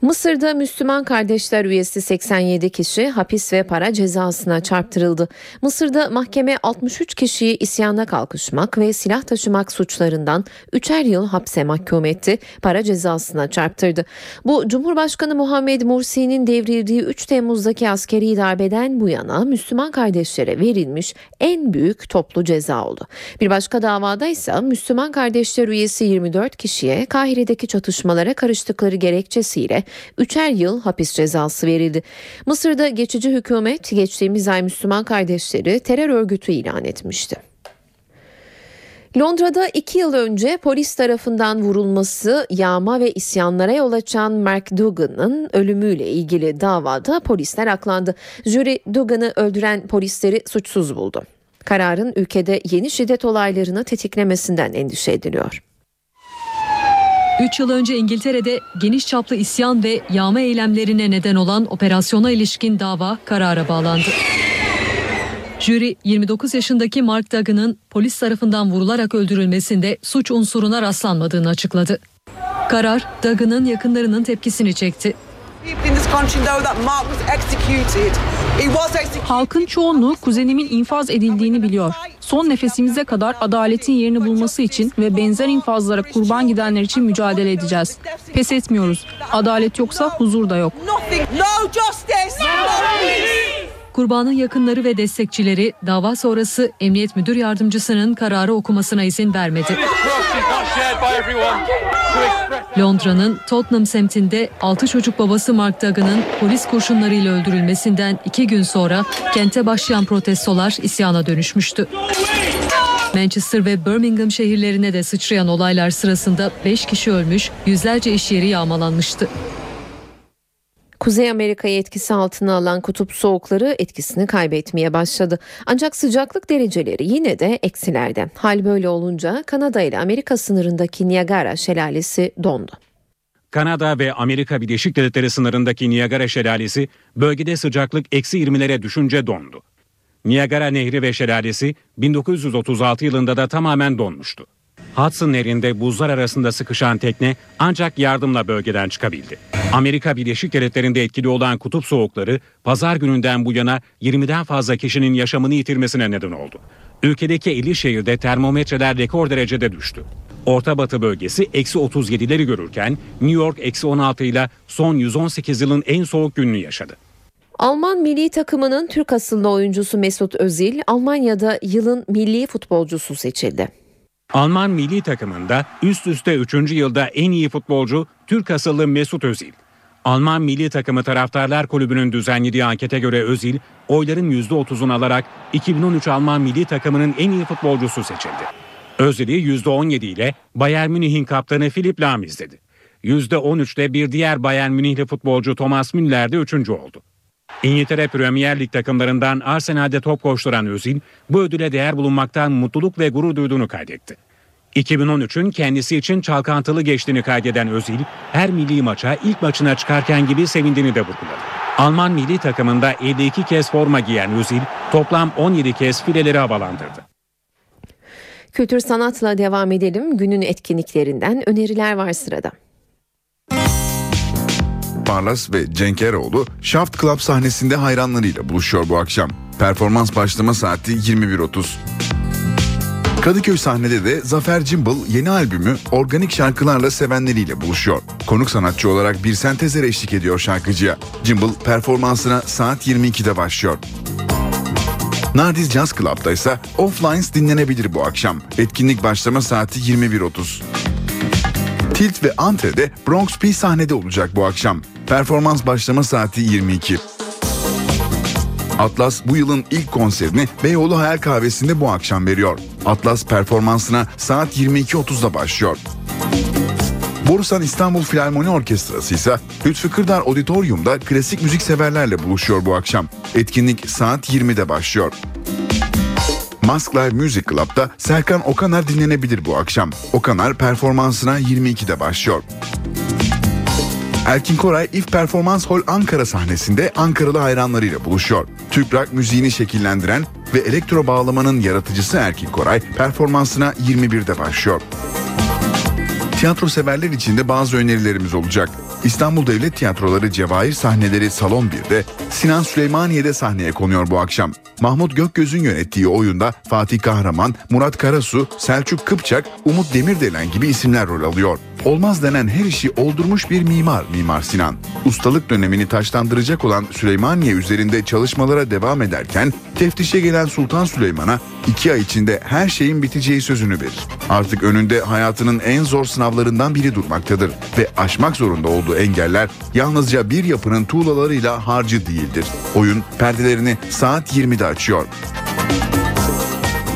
Mısır'da Müslüman Kardeşler üyesi 87 kişi hapis ve para cezasına çarptırıldı. Mısır'da mahkeme 63 kişiyi isyana kalkışmak ve silah taşımak suçlarından 3'er yıl hapse mahkum etti, para cezasına çarptırdı. Bu Cumhurbaşkanı Muhammed Mursi'nin devrildiği 3 Temmuz'daki askeri darbeden bu yana Müslüman kardeşlere verilmiş en büyük toplu ceza oldu. Bir başka davada ise Müslüman Kardeşler üyesi 24 kişiye Kahire'deki çatışmalara karıştıkları gerekçesiyle üçer yıl hapis cezası verildi. Mısır'da geçici hükümet geçtiğimiz ay Müslüman kardeşleri terör örgütü ilan etmişti. Londra'da iki yıl önce polis tarafından vurulması, yağma ve isyanlara yol açan Mark Dugan'ın ölümüyle ilgili davada polisler aklandı. Jüri Dugan'ı öldüren polisleri suçsuz buldu. Kararın ülkede yeni şiddet olaylarını tetiklemesinden endişe ediliyor. 3 yıl önce İngiltere'de geniş çaplı isyan ve yağma eylemlerine neden olan operasyona ilişkin dava karara bağlandı. Jüri 29 yaşındaki Mark Duggan'ın polis tarafından vurularak öldürülmesinde suç unsuruna rastlanmadığını açıkladı. Karar Duggan'ın yakınlarının tepkisini çekti. Halkın çoğunluğu kuzenimin infaz edildiğini biliyor. Son nefesimize kadar adaletin yerini bulması için ve benzer infazlara kurban gidenler için mücadele edeceğiz. Pes etmiyoruz. Adalet yoksa huzur da yok. Kurbanın yakınları ve destekçileri dava sonrası Emniyet Müdür Yardımcısının kararı okumasına izin vermedi. Londra'nın Tottenham semtinde 6 çocuk babası Mark Duggan'ın polis kurşunlarıyla öldürülmesinden 2 gün sonra kente başlayan protestolar isyana dönüşmüştü. Manchester ve Birmingham şehirlerine de sıçrayan olaylar sırasında 5 kişi ölmüş, yüzlerce iş yeri yağmalanmıştı. Kuzey Amerika'yı etkisi altına alan kutup soğukları etkisini kaybetmeye başladı. Ancak sıcaklık dereceleri yine de eksilerde. Hal böyle olunca Kanada ile Amerika sınırındaki Niagara şelalesi dondu. Kanada ve Amerika Birleşik Devletleri sınırındaki Niagara şelalesi bölgede sıcaklık eksi 20'lere düşünce dondu. Niagara Nehri ve şelalesi 1936 yılında da tamamen donmuştu. Hudson Nehri'nde buzlar arasında sıkışan tekne ancak yardımla bölgeden çıkabildi. Amerika Birleşik Devletleri'nde etkili olan kutup soğukları pazar gününden bu yana 20'den fazla kişinin yaşamını yitirmesine neden oldu. Ülkedeki 50 şehirde termometreler rekor derecede düştü. Orta Batı bölgesi eksi 37'leri görürken New York eksi 16 ile son 118 yılın en soğuk gününü yaşadı. Alman milli takımının Türk asıllı oyuncusu Mesut Özil Almanya'da yılın milli futbolcusu seçildi. Alman milli takımında üst üste 3. yılda en iyi futbolcu Türk asıllı Mesut Özil. Alman milli takımı taraftarlar kulübünün düzenlediği ankete göre Özil oyların %30'unu alarak 2013 Alman milli takımının en iyi futbolcusu seçildi. Özil'i %17 ile Bayern Münih'in kaptanı Philipp Lahm izledi. %13'te bir diğer Bayern Münihli futbolcu Thomas Müller de üçüncü oldu. İngiltere Premier Lig takımlarından Arsenal'de top koşturan Özil bu ödüle değer bulunmaktan mutluluk ve gurur duyduğunu kaydetti. 2013'ün kendisi için çalkantılı geçtiğini kaydeden Özil, her milli maça ilk maçına çıkarken gibi sevindiğini de vurguladı. Alman milli takımında 52 kez forma giyen Özil, toplam 17 kez fileleri havalandırdı. Kültür sanatla devam edelim. Günün etkinliklerinden öneriler var sırada. Barlas ve Cenk Eroğlu Shaft Club sahnesinde hayranlarıyla buluşuyor bu akşam. Performans başlama saati 21.30. Kadıköy sahnede de Zafer Cimbal yeni albümü organik şarkılarla sevenleriyle buluşuyor. Konuk sanatçı olarak bir sentezer eşlik ediyor şarkıcıya. Cimbal performansına saat 22'de başlıyor. Nardiz Jazz Club'da ise Offlines dinlenebilir bu akşam. Etkinlik başlama saati 21.30. Tilt ve Antre'de Bronx P sahnede olacak bu akşam. Performans başlama saati 22. Atlas bu yılın ilk konserini Beyoğlu Hayal Kahvesi'nde bu akşam veriyor. Atlas performansına saat 22.30'da başlıyor. Borusan İstanbul Filarmoni Orkestrası ise Lütfü Kırdar Auditorium'da klasik müzik severlerle buluşuyor bu akşam. Etkinlik saat 20'de başlıyor. Mask Live Music Club'da Serkan Okaner dinlenebilir bu akşam. Okaner performansına 22'de başlıyor. Erkin Koray İF Performans Hall Ankara sahnesinde Ankaralı hayranlarıyla buluşuyor. Türk rock müziğini şekillendiren ve elektro bağlamanın yaratıcısı Erkin Koray performansına 21'de başlıyor. Tiyatro severler için de bazı önerilerimiz olacak. İstanbul Devlet Tiyatroları Cevahir sahneleri Salon 1'de, Sinan Süleymaniye'de sahneye konuyor bu akşam. Mahmut Gökgöz'ün yönettiği oyunda Fatih Kahraman, Murat Karasu, Selçuk Kıpçak, Umut Demirdelen gibi isimler rol alıyor. Olmaz denen her işi oldurmuş bir mimar Mimar Sinan. Ustalık dönemini taşlandıracak olan Süleymaniye üzerinde çalışmalara devam ederken teftişe gelen Sultan Süleyman'a iki ay içinde her şeyin biteceği sözünü verir. Artık önünde hayatının en zor sınavlarından biri durmaktadır ve aşmak zorunda olduğu engeller yalnızca bir yapının tuğlalarıyla harcı değildir. Oyun perdelerini saat 20'de açıyor.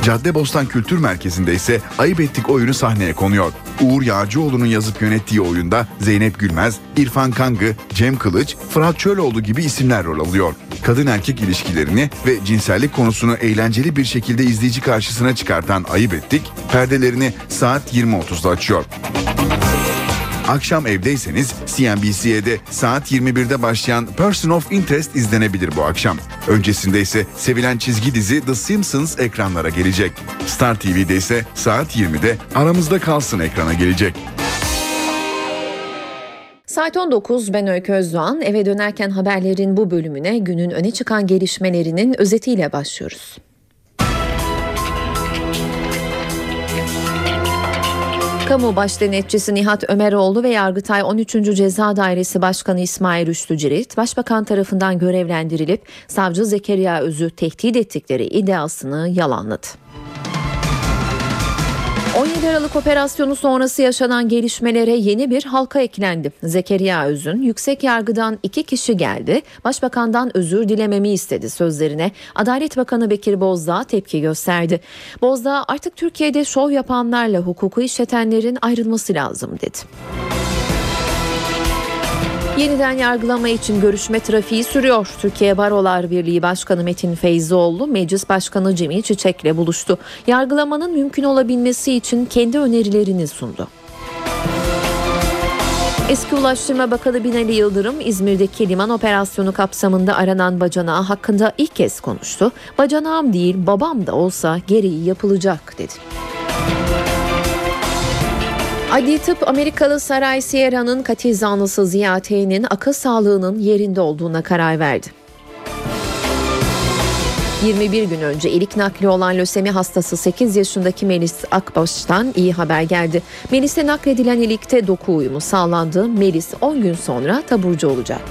Caddebostan Kültür Merkezi'nde ise Ayıp Ettik oyunu sahneye konuyor. Uğur Yağcıoğlu'nun yazıp yönettiği oyunda Zeynep Gülmez, İrfan Kangı, Cem Kılıç, Fırat Çöloğlu gibi isimler rol alıyor. Kadın erkek ilişkilerini ve cinsellik konusunu eğlenceli bir şekilde izleyici karşısına çıkartan Ayıp Ettik, perdelerini saat 20.30'da açıyor. Akşam evdeyseniz CNBC'de saat 21'de başlayan Person of Interest izlenebilir bu akşam. Öncesinde ise sevilen çizgi dizi The Simpsons ekranlara gelecek. Star TV'de ise saat 20'de aramızda kalsın ekrana gelecek. Saat 19 ben Öykü Özdoğan. Eve dönerken haberlerin bu bölümüne günün öne çıkan gelişmelerinin özetiyle başlıyoruz. Kamu Baş Denetçisi Nihat Ömeroğlu ve Yargıtay 13. Ceza Dairesi Başkanı İsmail Rüştü Cirit, Başbakan tarafından görevlendirilip Savcı Zekeriya Öz'ü tehdit ettikleri iddiasını yalanladı. 17 Aralık operasyonu sonrası yaşanan gelişmelere yeni bir halka eklendi. Zekeriya Öz'ün yüksek yargıdan iki kişi geldi, başbakandan özür dilememi istedi sözlerine Adalet Bakanı Bekir Bozdağ tepki gösterdi. Bozdağ artık Türkiye'de şov yapanlarla hukuku işletenlerin ayrılması lazım dedi. Yeniden yargılama için görüşme trafiği sürüyor. Türkiye Barolar Birliği Başkanı Metin Feyzioğlu, Meclis Başkanı Cemil Çiçek'le buluştu. Yargılamanın mümkün olabilmesi için kendi önerilerini sundu. Eski Ulaştırma Bakanı Binali Yıldırım İzmir'deki liman operasyonu kapsamında aranan bacanağı hakkında ilk kez konuştu. Bacanağım değil babam da olsa gereği yapılacak dedi. Adli tıp Amerikalı Saray Sierra'nın katil zanlısı Ziya T'nin akıl sağlığının yerinde olduğuna karar verdi. 21 gün önce ilik nakli olan lösemi hastası 8 yaşındaki Melis Akbaş'tan iyi haber geldi. Melis'e nakledilen ilikte doku uyumu sağlandı. Melis 10 gün sonra taburcu olacak.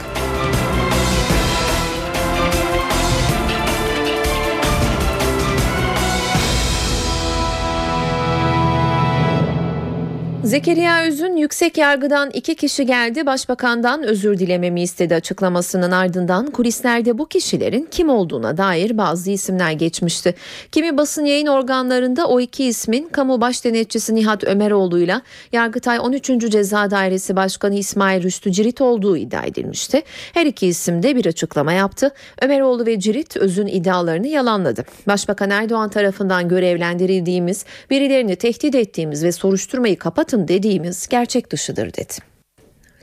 Zekeriya Öz'ün yüksek yargıdan iki kişi geldi başbakandan özür dilememi istedi açıklamasının ardından kulislerde bu kişilerin kim olduğuna dair bazı isimler geçmişti. Kimi basın yayın organlarında o iki ismin kamu baş denetçisi Nihat Ömeroğlu'yla Yargıtay 13. Ceza Dairesi Başkanı İsmail Rüştü Cirit olduğu iddia edilmişti. Her iki isim de bir açıklama yaptı. Ömeroğlu ve Cirit Öz'ün iddialarını yalanladı. Başbakan Erdoğan tarafından görevlendirildiğimiz, birilerini tehdit ettiğimiz ve soruşturmayı kapatın dediğimiz gerçek dışıdır dedi.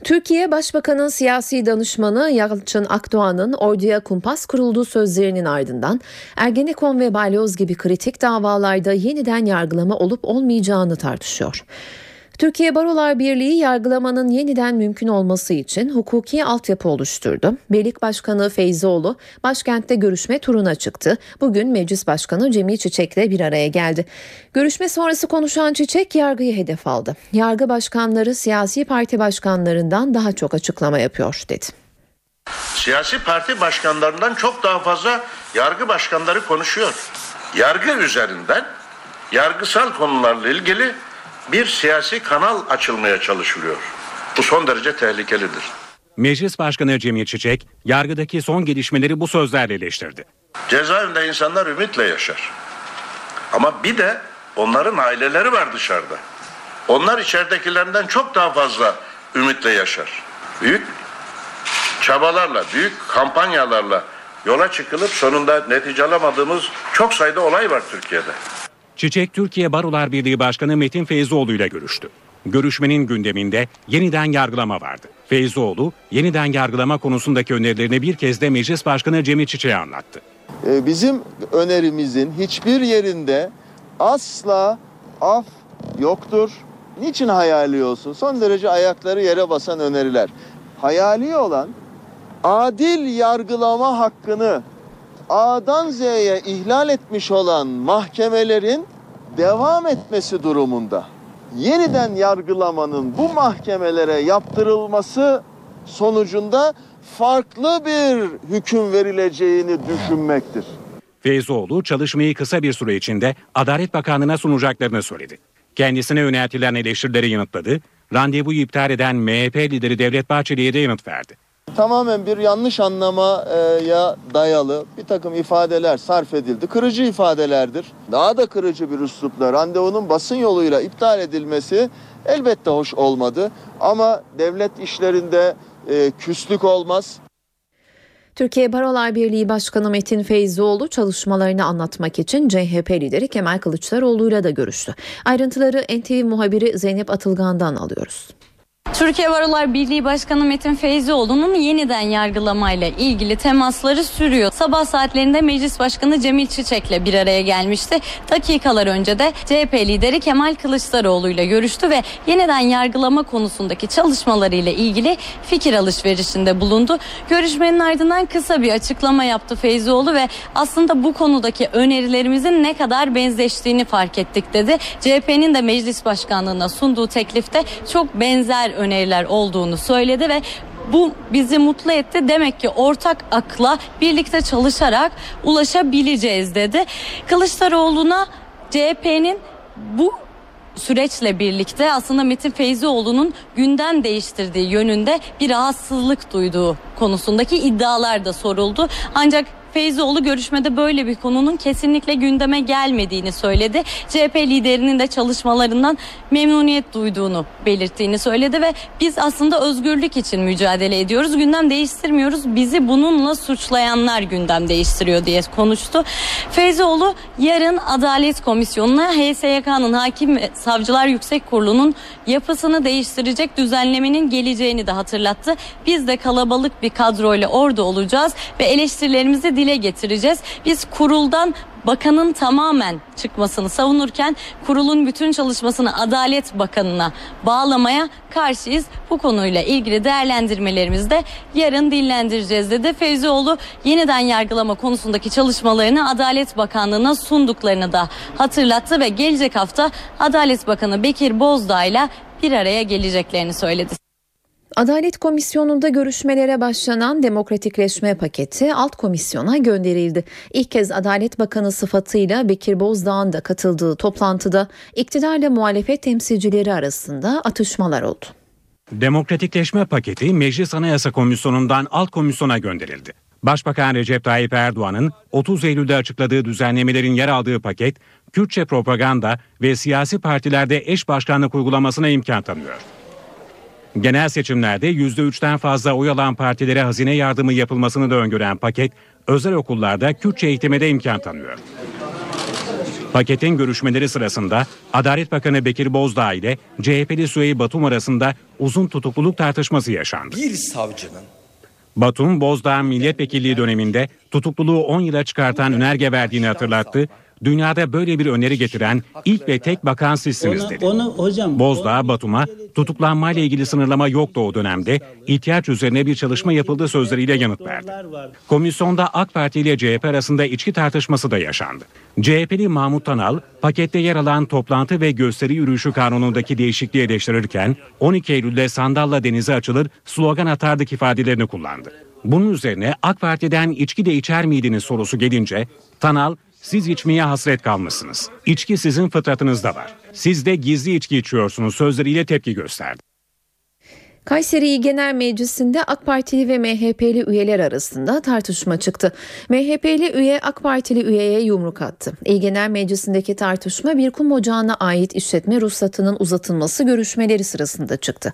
Türkiye Başbakanın siyasi danışmanı Yalçın Akdoğan'ın orduya kumpas kurulduğu sözlerinin ardından Ergenekon ve Balyoz gibi kritik davalarda yeniden yargılama olup olmayacağını tartışıyor. Türkiye Barolar Birliği yargılamanın yeniden mümkün olması için hukuki altyapı oluşturdu. Birlik Başkanı Feyzoğlu başkentte görüşme turuna çıktı. Bugün Meclis Başkanı Cemil Çiçek'le bir araya geldi. Görüşme sonrası konuşan Çiçek yargıyı hedef aldı. Yargı başkanları siyasi parti başkanlarından daha çok açıklama yapıyor dedi. Siyasi parti başkanlarından çok daha fazla yargı başkanları konuşuyor. Yargı üzerinden yargısal konularla ilgili bir siyasi kanal açılmaya çalışılıyor. Bu son derece tehlikelidir. Meclis Başkanı Cemil Çiçek, yargıdaki son gelişmeleri bu sözlerle eleştirdi. Cezaevinde insanlar ümitle yaşar. Ama bir de onların aileleri var dışarıda. Onlar içeridekilerinden çok daha fazla ümitle yaşar. Büyük çabalarla, büyük kampanyalarla yola çıkılıp sonunda netice alamadığımız çok sayıda olay var Türkiye'de. Çiçek Türkiye Barolar Birliği Başkanı Metin Feyzoğlu ile görüştü. Görüşmenin gündeminde yeniden yargılama vardı. Feyzoğlu yeniden yargılama konusundaki önerilerini bir kez de Meclis Başkanı Cemil Çiçek'e anlattı. Ee, Bizim önerimizin hiçbir yerinde asla af yoktur. Niçin hayali olsun? Son derece ayakları yere basan öneriler. Hayali olan adil yargılama hakkını A'dan Z'ye ihlal etmiş olan mahkemelerin devam etmesi durumunda yeniden yargılamanın bu mahkemelere yaptırılması sonucunda farklı bir hüküm verileceğini düşünmektir. Feyzoğlu çalışmayı kısa bir süre içinde Adalet Bakanlığı'na sunacaklarını söyledi. Kendisine yöneltilen eleştirileri yanıtladı. Randevuyu iptal eden MHP lideri Devlet Bahçeli'ye de yanıt verdi. Tamamen bir yanlış anlamaya dayalı bir takım ifadeler sarf edildi. Kırıcı ifadelerdir. Daha da kırıcı bir üslupla randevunun basın yoluyla iptal edilmesi elbette hoş olmadı. Ama devlet işlerinde e, küslük olmaz. Türkiye Barolar Birliği Başkanı Metin Feyzoğlu çalışmalarını anlatmak için CHP lideri Kemal Kılıçdaroğlu'yla da görüştü. Ayrıntıları NTV muhabiri Zeynep Atılgan'dan alıyoruz. Türkiye Barolar Birliği Başkanı Metin Feyzioğlu'nun yeniden yargılamayla ilgili temasları sürüyor. Sabah saatlerinde Meclis Başkanı Cemil Çiçek'le bir araya gelmişti. Dakikalar önce de CHP lideri Kemal Kılıçdaroğlu ile görüştü ve yeniden yargılama konusundaki çalışmalarıyla ilgili fikir alışverişinde bulundu. Görüşmenin ardından kısa bir açıklama yaptı Feyzioğlu ve aslında bu konudaki önerilerimizin ne kadar benzeştiğini fark ettik dedi. CHP'nin de Meclis Başkanlığına sunduğu teklifte çok benzer öneriler olduğunu söyledi ve bu bizi mutlu etti. Demek ki ortak akla birlikte çalışarak ulaşabileceğiz dedi. Kılıçdaroğlu'na CHP'nin bu süreçle birlikte aslında Metin Feyzioğlu'nun gündem değiştirdiği yönünde bir rahatsızlık duyduğu konusundaki iddialar da soruldu. Ancak Feyzoğlu görüşmede böyle bir konunun kesinlikle gündeme gelmediğini söyledi. CHP liderinin de çalışmalarından memnuniyet duyduğunu belirttiğini söyledi ve biz aslında özgürlük için mücadele ediyoruz. Gündem değiştirmiyoruz. Bizi bununla suçlayanlar gündem değiştiriyor diye konuştu. Feyzoğlu yarın Adalet Komisyonu'na HSYK'nın Hakim ve Savcılar Yüksek Kurulu'nun yapısını değiştirecek düzenlemenin geleceğini de hatırlattı. Biz de kalabalık bir kadroyla orada olacağız ve eleştirilerimizi dile getireceğiz. Biz kuruldan bakanın tamamen çıkmasını savunurken kurulun bütün çalışmasını Adalet Bakanı'na bağlamaya karşıyız. Bu konuyla ilgili değerlendirmelerimizi de yarın dillendireceğiz dedi. Feyzioğlu yeniden yargılama konusundaki çalışmalarını Adalet Bakanlığı'na sunduklarını da hatırlattı ve gelecek hafta Adalet Bakanı Bekir Bozdağ ile bir araya geleceklerini söyledi. Adalet Komisyonu'nda görüşmelere başlanan demokratikleşme paketi alt komisyona gönderildi. İlk kez Adalet Bakanı sıfatıyla Bekir Bozdağ'ın da katıldığı toplantıda iktidarla muhalefet temsilcileri arasında atışmalar oldu. Demokratikleşme paketi Meclis Anayasa Komisyonu'ndan alt komisyona gönderildi. Başbakan Recep Tayyip Erdoğan'ın 30 Eylül'de açıkladığı düzenlemelerin yer aldığı paket, Kürtçe propaganda ve siyasi partilerde eş başkanlık uygulamasına imkan tanıyor. Genel seçimlerde %3'ten fazla oy alan partilere hazine yardımı yapılmasını da öngören paket, özel okullarda Kürtçe eğitime de imkan tanıyor. Paketin görüşmeleri sırasında Adalet Bakanı Bekir Bozdağ ile CHP'li Süheyl Batum arasında uzun tutukluluk tartışması yaşandı. Bir savcının Batum, Bozdağ milletvekilliği döneminde tutukluluğu 10 yıla çıkartan önerge verdiğini hatırlattı. Dünyada böyle bir öneri getiren ilk ve tek bakan sizsiniz dedi. onu hocam Bozdağ, Batum'a tutuklanmayla ilgili sınırlama yoktu o dönemde. İhtiyaç üzerine bir çalışma yapıldı sözleriyle yanıt verdi. Komisyonda AK Parti ile CHP arasında içki tartışması da yaşandı. CHP'li Mahmut Tanal, pakette yer alan toplantı ve gösteri yürüyüşü kanunundaki değişikliği eleştirirken 12 Eylül'de sandalla denize açılır slogan atardık ifadelerini kullandı. Bunun üzerine AK Parti'den içki de içer miydiniz sorusu gelince Tanal siz içmeye hasret kalmışsınız. İçki sizin fıtratınızda var. Siz de gizli içki içiyorsunuz sözleriyle tepki gösterdi. Kayseri Genel Meclisi'nde AK Partili ve MHP'li üyeler arasında tartışma çıktı. MHP'li üye AK Partili üyeye yumruk attı. İl Genel Meclisi'ndeki tartışma bir kum ocağına ait işletme ruhsatının uzatılması görüşmeleri sırasında çıktı.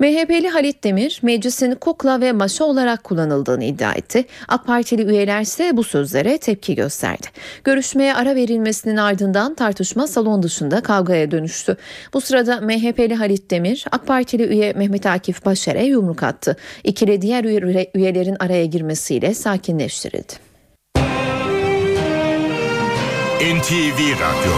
MHP'li Halit Demir meclisin kukla ve maşa olarak kullanıldığını iddia etti. AK Partili üyeler ise bu sözlere tepki gösterdi. Görüşmeye ara verilmesinin ardından tartışma salon dışında kavgaya dönüştü. Bu sırada MHP'li Halit Demir AK Partili üye Mehmet Akif Başer'e yumruk attı. İkili diğer üye- üyelerin araya girmesiyle sakinleştirildi. NTV Radyo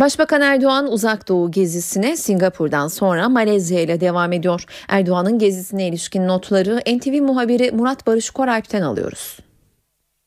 Başbakan Erdoğan uzak doğu gezisine Singapur'dan sonra Malezya ile devam ediyor. Erdoğan'ın gezisine ilişkin notları NTV muhabiri Murat Barış Koralp'ten alıyoruz.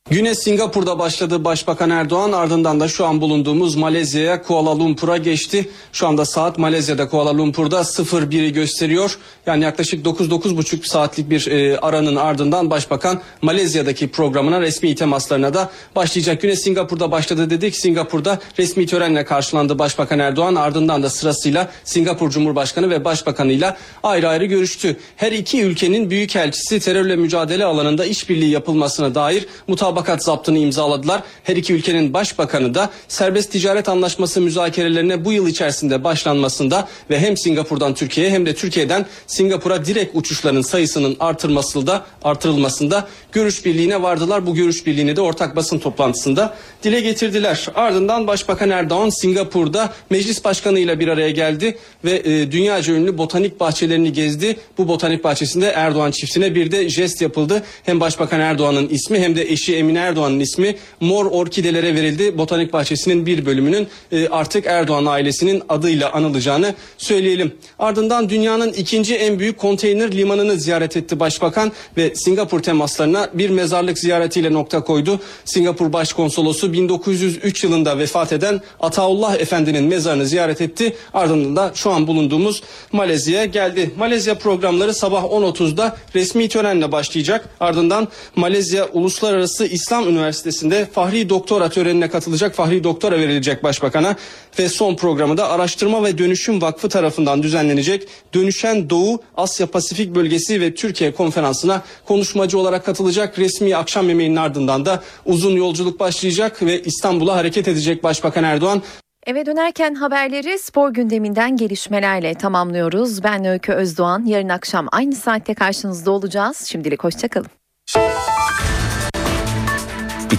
Güne Singapur'da başladı Başbakan Erdoğan ardından da şu an bulunduğumuz Malezya'ya Kuala Lumpur'a geçti. Şu anda saat Malezya'da Kuala Lumpur'da 01'i gösteriyor. Yani yaklaşık 9-9,5 saatlik bir e, aranın ardından Başbakan Malezya'daki programına resmi temaslarına da başlayacak. Güne Singapur'da başladı dedik. Singapur'da resmi törenle karşılandı Başbakan Erdoğan. Ardından da sırasıyla Singapur Cumhurbaşkanı ve Başbakanıyla ayrı ayrı görüştü. Her iki ülkenin büyükelçisi terörle mücadele alanında işbirliği yapılmasına dair mutabakat zaptını imzaladılar. Her iki ülkenin başbakanı da serbest ticaret anlaşması müzakerelerine bu yıl içerisinde başlanmasında ve hem Singapur'dan Türkiye'ye hem de Türkiye'den Singapur'a direkt uçuşların sayısının artırılmasında artırılmasında görüş birliğine vardılar. Bu görüş birliğini de ortak basın toplantısında dile getirdiler. Ardından Başbakan Erdoğan Singapur'da meclis başkanıyla bir araya geldi ve e, dünyaca ünlü botanik bahçelerini gezdi. Bu botanik bahçesinde Erdoğan çiftine bir de jest yapıldı. Hem Başbakan Erdoğan'ın ismi hem de eşi Emine Erdoğan'ın ismi mor orkidelere verildi. Botanik bahçesinin bir bölümünün e, artık Erdoğan ailesinin adıyla anılacağını söyleyelim. Ardından dünyanın ikinci en büyük konteyner limanını ziyaret etti Başbakan ve Singapur temaslarına bir mezarlık ziyaretiyle nokta koydu. Singapur Başkonsolosu 1903 yılında vefat eden Ataullah Efendi'nin mezarını ziyaret etti. Ardından da şu an bulunduğumuz Malezya'ya geldi. Malezya programları sabah 10.30'da resmi törenle başlayacak. Ardından Malezya Uluslararası İslam Üniversitesi'nde Fahri Doktora törenine katılacak. Fahri Doktora verilecek Başbakan'a ve son programı da Araştırma ve Dönüşüm Vakfı tarafından düzenlenecek. Dönüşen Doğu Asya Pasifik Bölgesi ve Türkiye konferansına konuşmacı olarak katılacak. Resmi akşam yemeğinin ardından da uzun yolculuk başlayacak ve İstanbul'a hareket edecek Başbakan Erdoğan. Eve dönerken haberleri spor gündeminden gelişmelerle tamamlıyoruz. Ben Öykü Özdoğan. Yarın akşam aynı saatte karşınızda olacağız. Şimdilik hoşçakalın.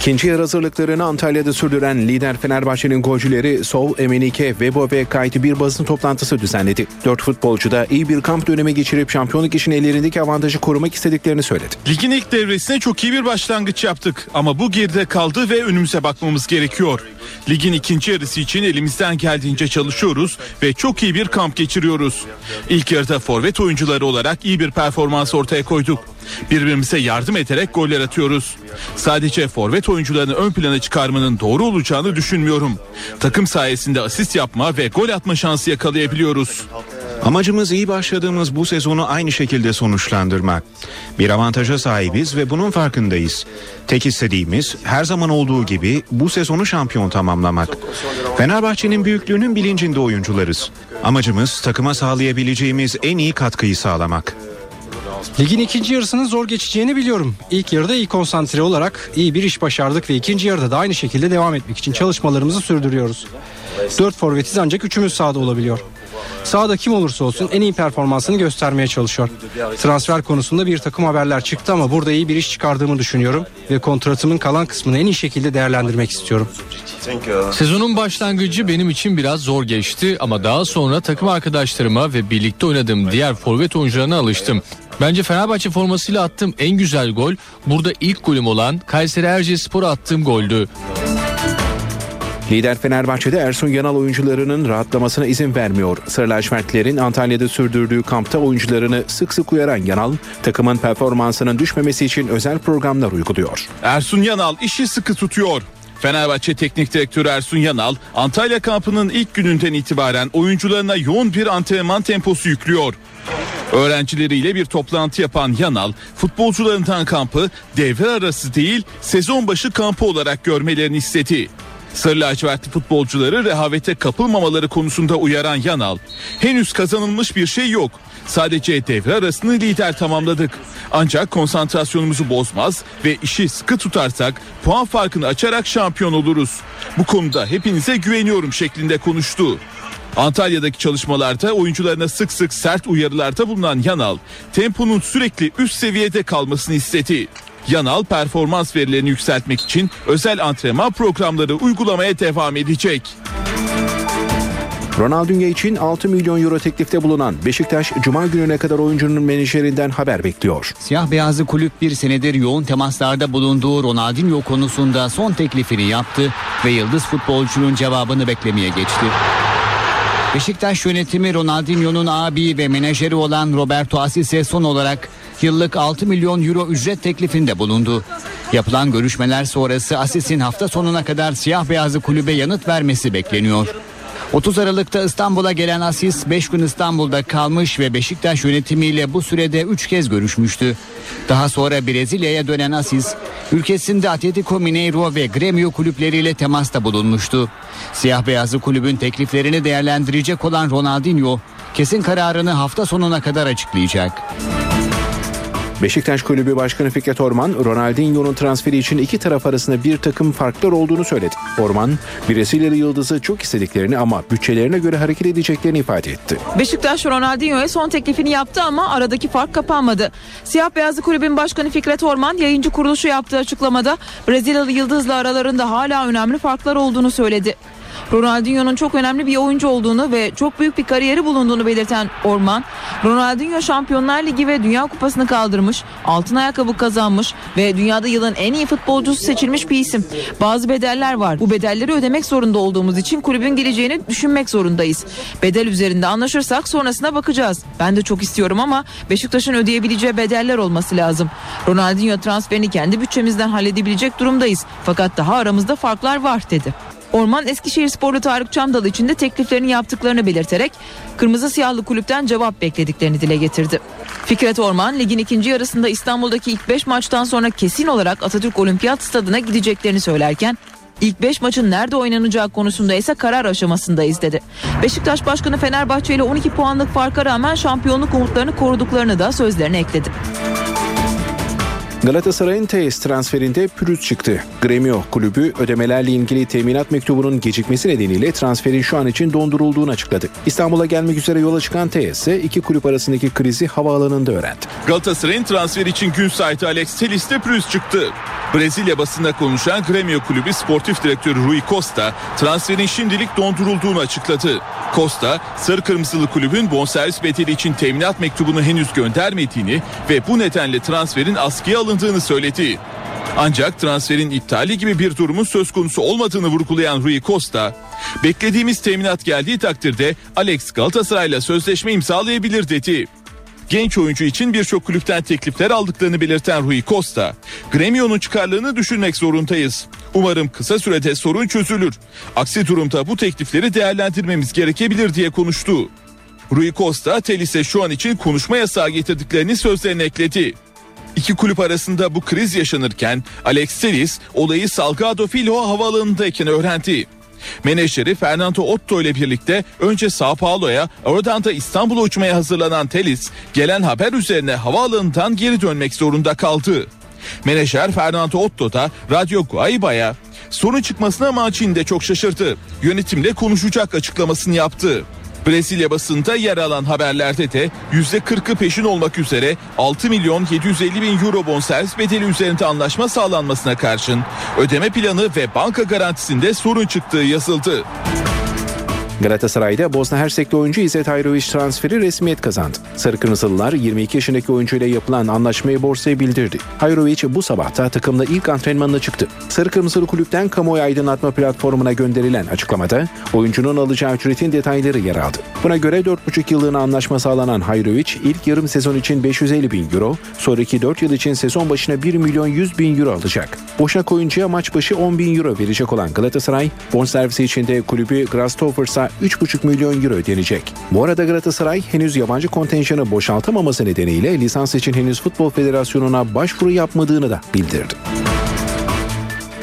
İkinci yarı hazırlıklarını Antalya'da sürdüren lider Fenerbahçe'nin golcüleri Sol, Emenike, Vebo ve Kayt'i bir basın toplantısı düzenledi. Dört futbolcu da iyi bir kamp dönemi geçirip şampiyonluk için ellerindeki avantajı korumak istediklerini söyledi. Ligin ilk devresine çok iyi bir başlangıç yaptık ama bu geride kaldı ve önümüze bakmamız gerekiyor. Ligin ikinci yarısı için elimizden geldiğince çalışıyoruz ve çok iyi bir kamp geçiriyoruz. İlk yarıda forvet oyuncuları olarak iyi bir performans ortaya koyduk. Birbirimize yardım ederek goller atıyoruz. Sadece forvet oyuncularını ön plana çıkarmanın doğru olacağını düşünmüyorum. Takım sayesinde asist yapma ve gol atma şansı yakalayabiliyoruz. Amacımız iyi başladığımız bu sezonu aynı şekilde sonuçlandırmak. Bir avantaja sahibiz ve bunun farkındayız. Tek istediğimiz her zaman olduğu gibi bu sezonu şampiyon tamamlamak. Fenerbahçe'nin büyüklüğünün bilincinde oyuncularız. Amacımız takıma sağlayabileceğimiz en iyi katkıyı sağlamak. Ligin ikinci yarısının zor geçeceğini biliyorum. İlk yarıda iyi konsantre olarak iyi bir iş başardık ve ikinci yarıda da aynı şekilde devam etmek için çalışmalarımızı sürdürüyoruz. Dört forvetiz ancak üçümüz sahada olabiliyor. Sahada kim olursa olsun en iyi performansını göstermeye çalışıyor. Transfer konusunda bir takım haberler çıktı ama burada iyi bir iş çıkardığımı düşünüyorum ve kontratımın kalan kısmını en iyi şekilde değerlendirmek istiyorum. Sezonun başlangıcı benim için biraz zor geçti ama daha sonra takım arkadaşlarıma ve birlikte oynadığım diğer forvet oyuncularına alıştım. Bence Fenerbahçe formasıyla attığım en güzel gol burada ilk golüm olan Kayseri Erciyespor'a attığım goldü. Lider Fenerbahçe'de Ersun Yanal oyuncularının rahatlamasına izin vermiyor. Sarı lacivertlerin Antalya'da sürdürdüğü kampta oyuncularını sık sık uyaran Yanal, takımın performansının düşmemesi için özel programlar uyguluyor. Ersun Yanal işi sıkı tutuyor. Fenerbahçe Teknik Direktörü Ersun Yanal, Antalya kampının ilk gününden itibaren oyuncularına yoğun bir antrenman temposu yüklüyor. Öğrencileriyle bir toplantı yapan Yanal, futbolcularından kampı devre arası değil sezon başı kampı olarak görmelerini istedi. Sarı lacivertli futbolcuları rehavete kapılmamaları konusunda uyaran Yanal, henüz kazanılmış bir şey yok. Sadece devre arasını lider tamamladık. Ancak konsantrasyonumuzu bozmaz ve işi sıkı tutarsak puan farkını açarak şampiyon oluruz. Bu konuda hepinize güveniyorum şeklinde konuştu. Antalya'daki çalışmalarda oyuncularına sık sık sert uyarılarda bulunan Yanal, temponun sürekli üst seviyede kalmasını istedi. Yanal performans verilerini yükseltmek için özel antrenman programları uygulamaya devam edecek. Ronaldinho için 6 milyon euro teklifte bulunan Beşiktaş, Cuma gününe kadar oyuncunun menajerinden haber bekliyor. Siyah beyazlı kulüp bir senedir yoğun temaslarda bulunduğu Ronaldinho konusunda son teklifini yaptı ve yıldız futbolcunun cevabını beklemeye geçti. Beşiktaş yönetimi Ronaldinho'nun abi ve menajeri olan Roberto Asis'e son olarak yıllık 6 milyon euro ücret teklifinde bulundu. Yapılan görüşmeler sonrası Asis'in hafta sonuna kadar siyah beyazlı kulübe yanıt vermesi bekleniyor. 30 Aralık'ta İstanbul'a gelen Asis 5 gün İstanbul'da kalmış ve Beşiktaş yönetimiyle bu sürede 3 kez görüşmüştü. Daha sonra Brezilya'ya dönen Asis, ülkesinde Atletico Mineiro ve Gremio kulüpleriyle temasta bulunmuştu. Siyah beyazlı kulübün tekliflerini değerlendirecek olan Ronaldinho, kesin kararını hafta sonuna kadar açıklayacak. Beşiktaş Kulübü Başkanı Fikret Orman, Ronaldinho'nun transferi için iki taraf arasında bir takım farklar olduğunu söyledi. Orman, Brezilyalı yıldızı çok istediklerini ama bütçelerine göre hareket edeceklerini ifade etti. Beşiktaş Ronaldinho'ya son teklifini yaptı ama aradaki fark kapanmadı. Siyah Beyazlı Kulübün Başkanı Fikret Orman yayıncı kuruluşu yaptığı açıklamada Brezilyalı yıldızla aralarında hala önemli farklar olduğunu söyledi. Ronaldinho'nun çok önemli bir oyuncu olduğunu ve çok büyük bir kariyeri bulunduğunu belirten Orman, Ronaldinho Şampiyonlar Ligi ve Dünya Kupası'nı kaldırmış, altın ayakkabı kazanmış ve dünyada yılın en iyi futbolcusu seçilmiş bir isim. Bazı bedeller var. Bu bedelleri ödemek zorunda olduğumuz için kulübün geleceğini düşünmek zorundayız. Bedel üzerinde anlaşırsak sonrasına bakacağız. Ben de çok istiyorum ama Beşiktaş'ın ödeyebileceği bedeller olması lazım. Ronaldinho transferini kendi bütçemizden halledebilecek durumdayız. Fakat daha aramızda farklar var dedi. Orman Eskişehir Sporlu Tarık Çamdal için de tekliflerini yaptıklarını belirterek Kırmızı Siyahlı kulüpten cevap beklediklerini dile getirdi. Fikret Orman ligin ikinci yarısında İstanbul'daki ilk 5 maçtan sonra kesin olarak Atatürk Olimpiyat Stadı'na gideceklerini söylerken İlk 5 maçın nerede oynanacağı konusunda ise karar aşamasındayız dedi. Beşiktaş Başkanı Fenerbahçe ile 12 puanlık farka rağmen şampiyonluk umutlarını koruduklarını da sözlerine ekledi. Galatasaray'ın TS transferinde pürüz çıktı. Gremio kulübü ödemelerle ilgili teminat mektubunun gecikmesi nedeniyle transferin şu an için dondurulduğunu açıkladı. İstanbul'a gelmek üzere yola çıkan TS iki kulüp arasındaki krizi havaalanında öğrendi. Galatasaray'ın transfer için gün saati Alex Telles'te pürüz çıktı. Brezilya basında konuşan Gremio Kulübü Sportif Direktörü Rui Costa transferin şimdilik dondurulduğunu açıkladı. Costa, Sarı Kırmızılı Kulübün bonservis bedeli için teminat mektubunu henüz göndermediğini ve bu nedenle transferin askıya alındığını söyledi. Ancak transferin iptali gibi bir durumun söz konusu olmadığını vurgulayan Rui Costa, beklediğimiz teminat geldiği takdirde Alex Galatasaray'la sözleşme imzalayabilir dedi. Genç oyuncu için birçok kulüpten teklifler aldıklarını belirten Rui Costa, Gremio'nun çıkarlarını düşünmek zorundayız. Umarım kısa sürede sorun çözülür. Aksi durumda bu teklifleri değerlendirmemiz gerekebilir diye konuştu. Rui Costa Telis'e şu an için konuşma yasağı getirdiklerini sözlerine ekledi. İki kulüp arasında bu kriz yaşanırken Alex Telis olayı Salgado Filho havaalanındayken öğrendi. Menajeri Fernando Otto ile birlikte önce Sao Paulo'ya oradan da İstanbul'a uçmaya hazırlanan Telis gelen haber üzerine havaalanından geri dönmek zorunda kaldı. Menajer Fernando Otto da Radyo Guaiba'ya sorun çıkmasına de çok şaşırdı. Yönetimle konuşacak açıklamasını yaptı. Brezilya basında yer alan haberlerde de %40'ı peşin olmak üzere 6 milyon 750 bin euro bonservis bedeli üzerinde anlaşma sağlanmasına karşın ödeme planı ve banka garantisinde sorun çıktığı yazıldı. Galatasaray'da Bosna Hersekli oyuncu İzzet Ayroviç transferi resmiyet kazandı. Sarı Kırmızılılar 22 yaşındaki oyuncuyla yapılan anlaşmayı borsaya bildirdi. Hayroviç bu sabahta takımla ilk antrenmanına çıktı. Sarı Kırmızılı kulüpten kamuoyu aydınlatma platformuna gönderilen açıklamada oyuncunun alacağı ücretin detayları yer aldı. Buna göre 4,5 yıllığına anlaşma sağlanan Hayroviç ilk yarım sezon için 550 bin euro, sonraki 4 yıl için sezon başına 1 milyon 100 bin euro alacak. Boşnak oyuncuya maç başı 10 bin euro verecek olan Galatasaray, bonservisi için de kulübü Grasshoppers'a 3,5 milyon euro ödenecek. Bu arada Galatasaray henüz yabancı kontenjanı boşaltamaması nedeniyle lisans için henüz Futbol Federasyonu'na başvuru yapmadığını da bildirdi.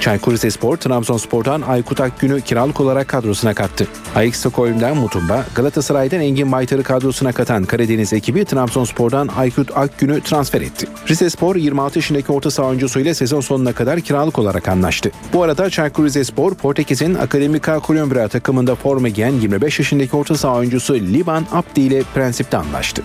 Çaykur Rizespor, Trabzonspor'dan Aykut Akgün'ü kiralık olarak kadrosuna kattı. Ajax Stockholm'den Mutumba, Galatasaray'dan Engin Baytar'ı kadrosuna katan Karadeniz ekibi Trabzonspor'dan Aykut Akgün'ü transfer etti. Rizespor 26 yaşındaki orta saha oyuncusuyla sezon sonuna kadar kiralık olarak anlaştı. Bu arada Çaykur Rizespor, Portekiz'in Akademika Columbra takımında forma giyen 25 yaşındaki orta saha oyuncusu Liban Abdi ile prensipte anlaştı.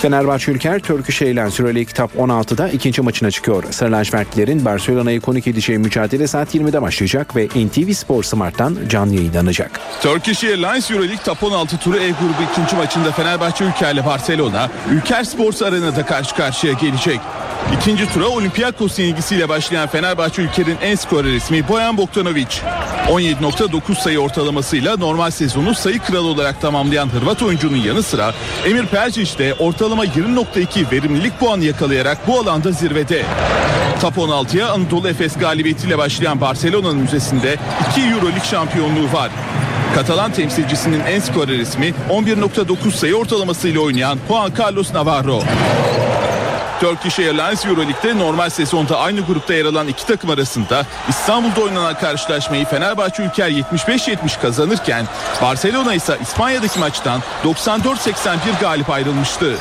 Fenerbahçe Ülker Turkish Airlines Euroleague Top 16'da ikinci maçına çıkıyor. Sarı lacivertlilerin Barcelona'yı konuk edeceği mücadele saat 20'de başlayacak ve NTV Spor Smart'tan canlı yayınlanacak. Turkish Airlines Euroleague Top 16 turu E grubu ikinci maçında Fenerbahçe Ülker'le Barcelona, Ülker Sports Arena'da karşı karşıya gelecek. İkinci tura Olympiakos yenilgisiyle başlayan Fenerbahçe Ülker'in en skorer ismi Boyan Bogdanovic. 17.9 sayı ortalamasıyla normal sezonu sayı kralı olarak tamamlayan Hırvat oyuncunun yanı sıra Emir Percic de ortalama 20.2 verimlilik puanı yakalayarak bu alanda zirvede. Top 16'ya Anadolu Efes galibiyetiyle başlayan Barcelona'nın müzesinde 2 Euroleague şampiyonluğu var. Katalan temsilcisinin en skorer ismi 11.9 sayı ortalamasıyla oynayan Juan Carlos Navarro. Turkish Airlines Euroleague'de normal sezonda aynı grupta yer alan iki takım arasında İstanbul'da oynanan karşılaşmayı Fenerbahçe Ülker 75-70 kazanırken Barcelona ise İspanya'daki maçtan 94-81 galip ayrılmıştı.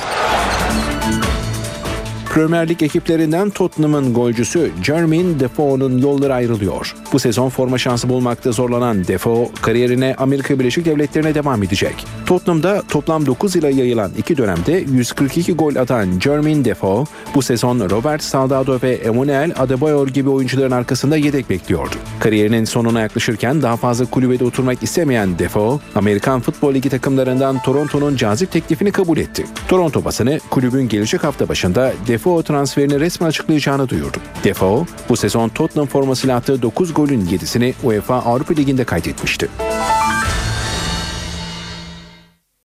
Premier Lig ekiplerinden Tottenham'ın golcüsü Jermaine Defoe'nun yolları ayrılıyor. Bu sezon forma şansı bulmakta zorlanan Defoe kariyerine Amerika Birleşik Devletleri'ne devam edecek. Tottenham'da toplam 9 yıla yayılan iki dönemde 142 gol atan Jermaine Defoe bu sezon Robert Saldado ve Emmanuel Adebayor gibi oyuncuların arkasında yedek bekliyordu. Kariyerinin sonuna yaklaşırken daha fazla kulübede oturmak istemeyen Defoe, Amerikan Futbol Ligi takımlarından Toronto'nun cazip teklifini kabul etti. Toronto basını kulübün gelecek hafta başında Defoe transferini resmen açıklayacağını duyurdu. Defoe bu sezon Tottenham formasıyla attığı 9 golün 7'sini UEFA Avrupa Ligi'nde kaydetmişti.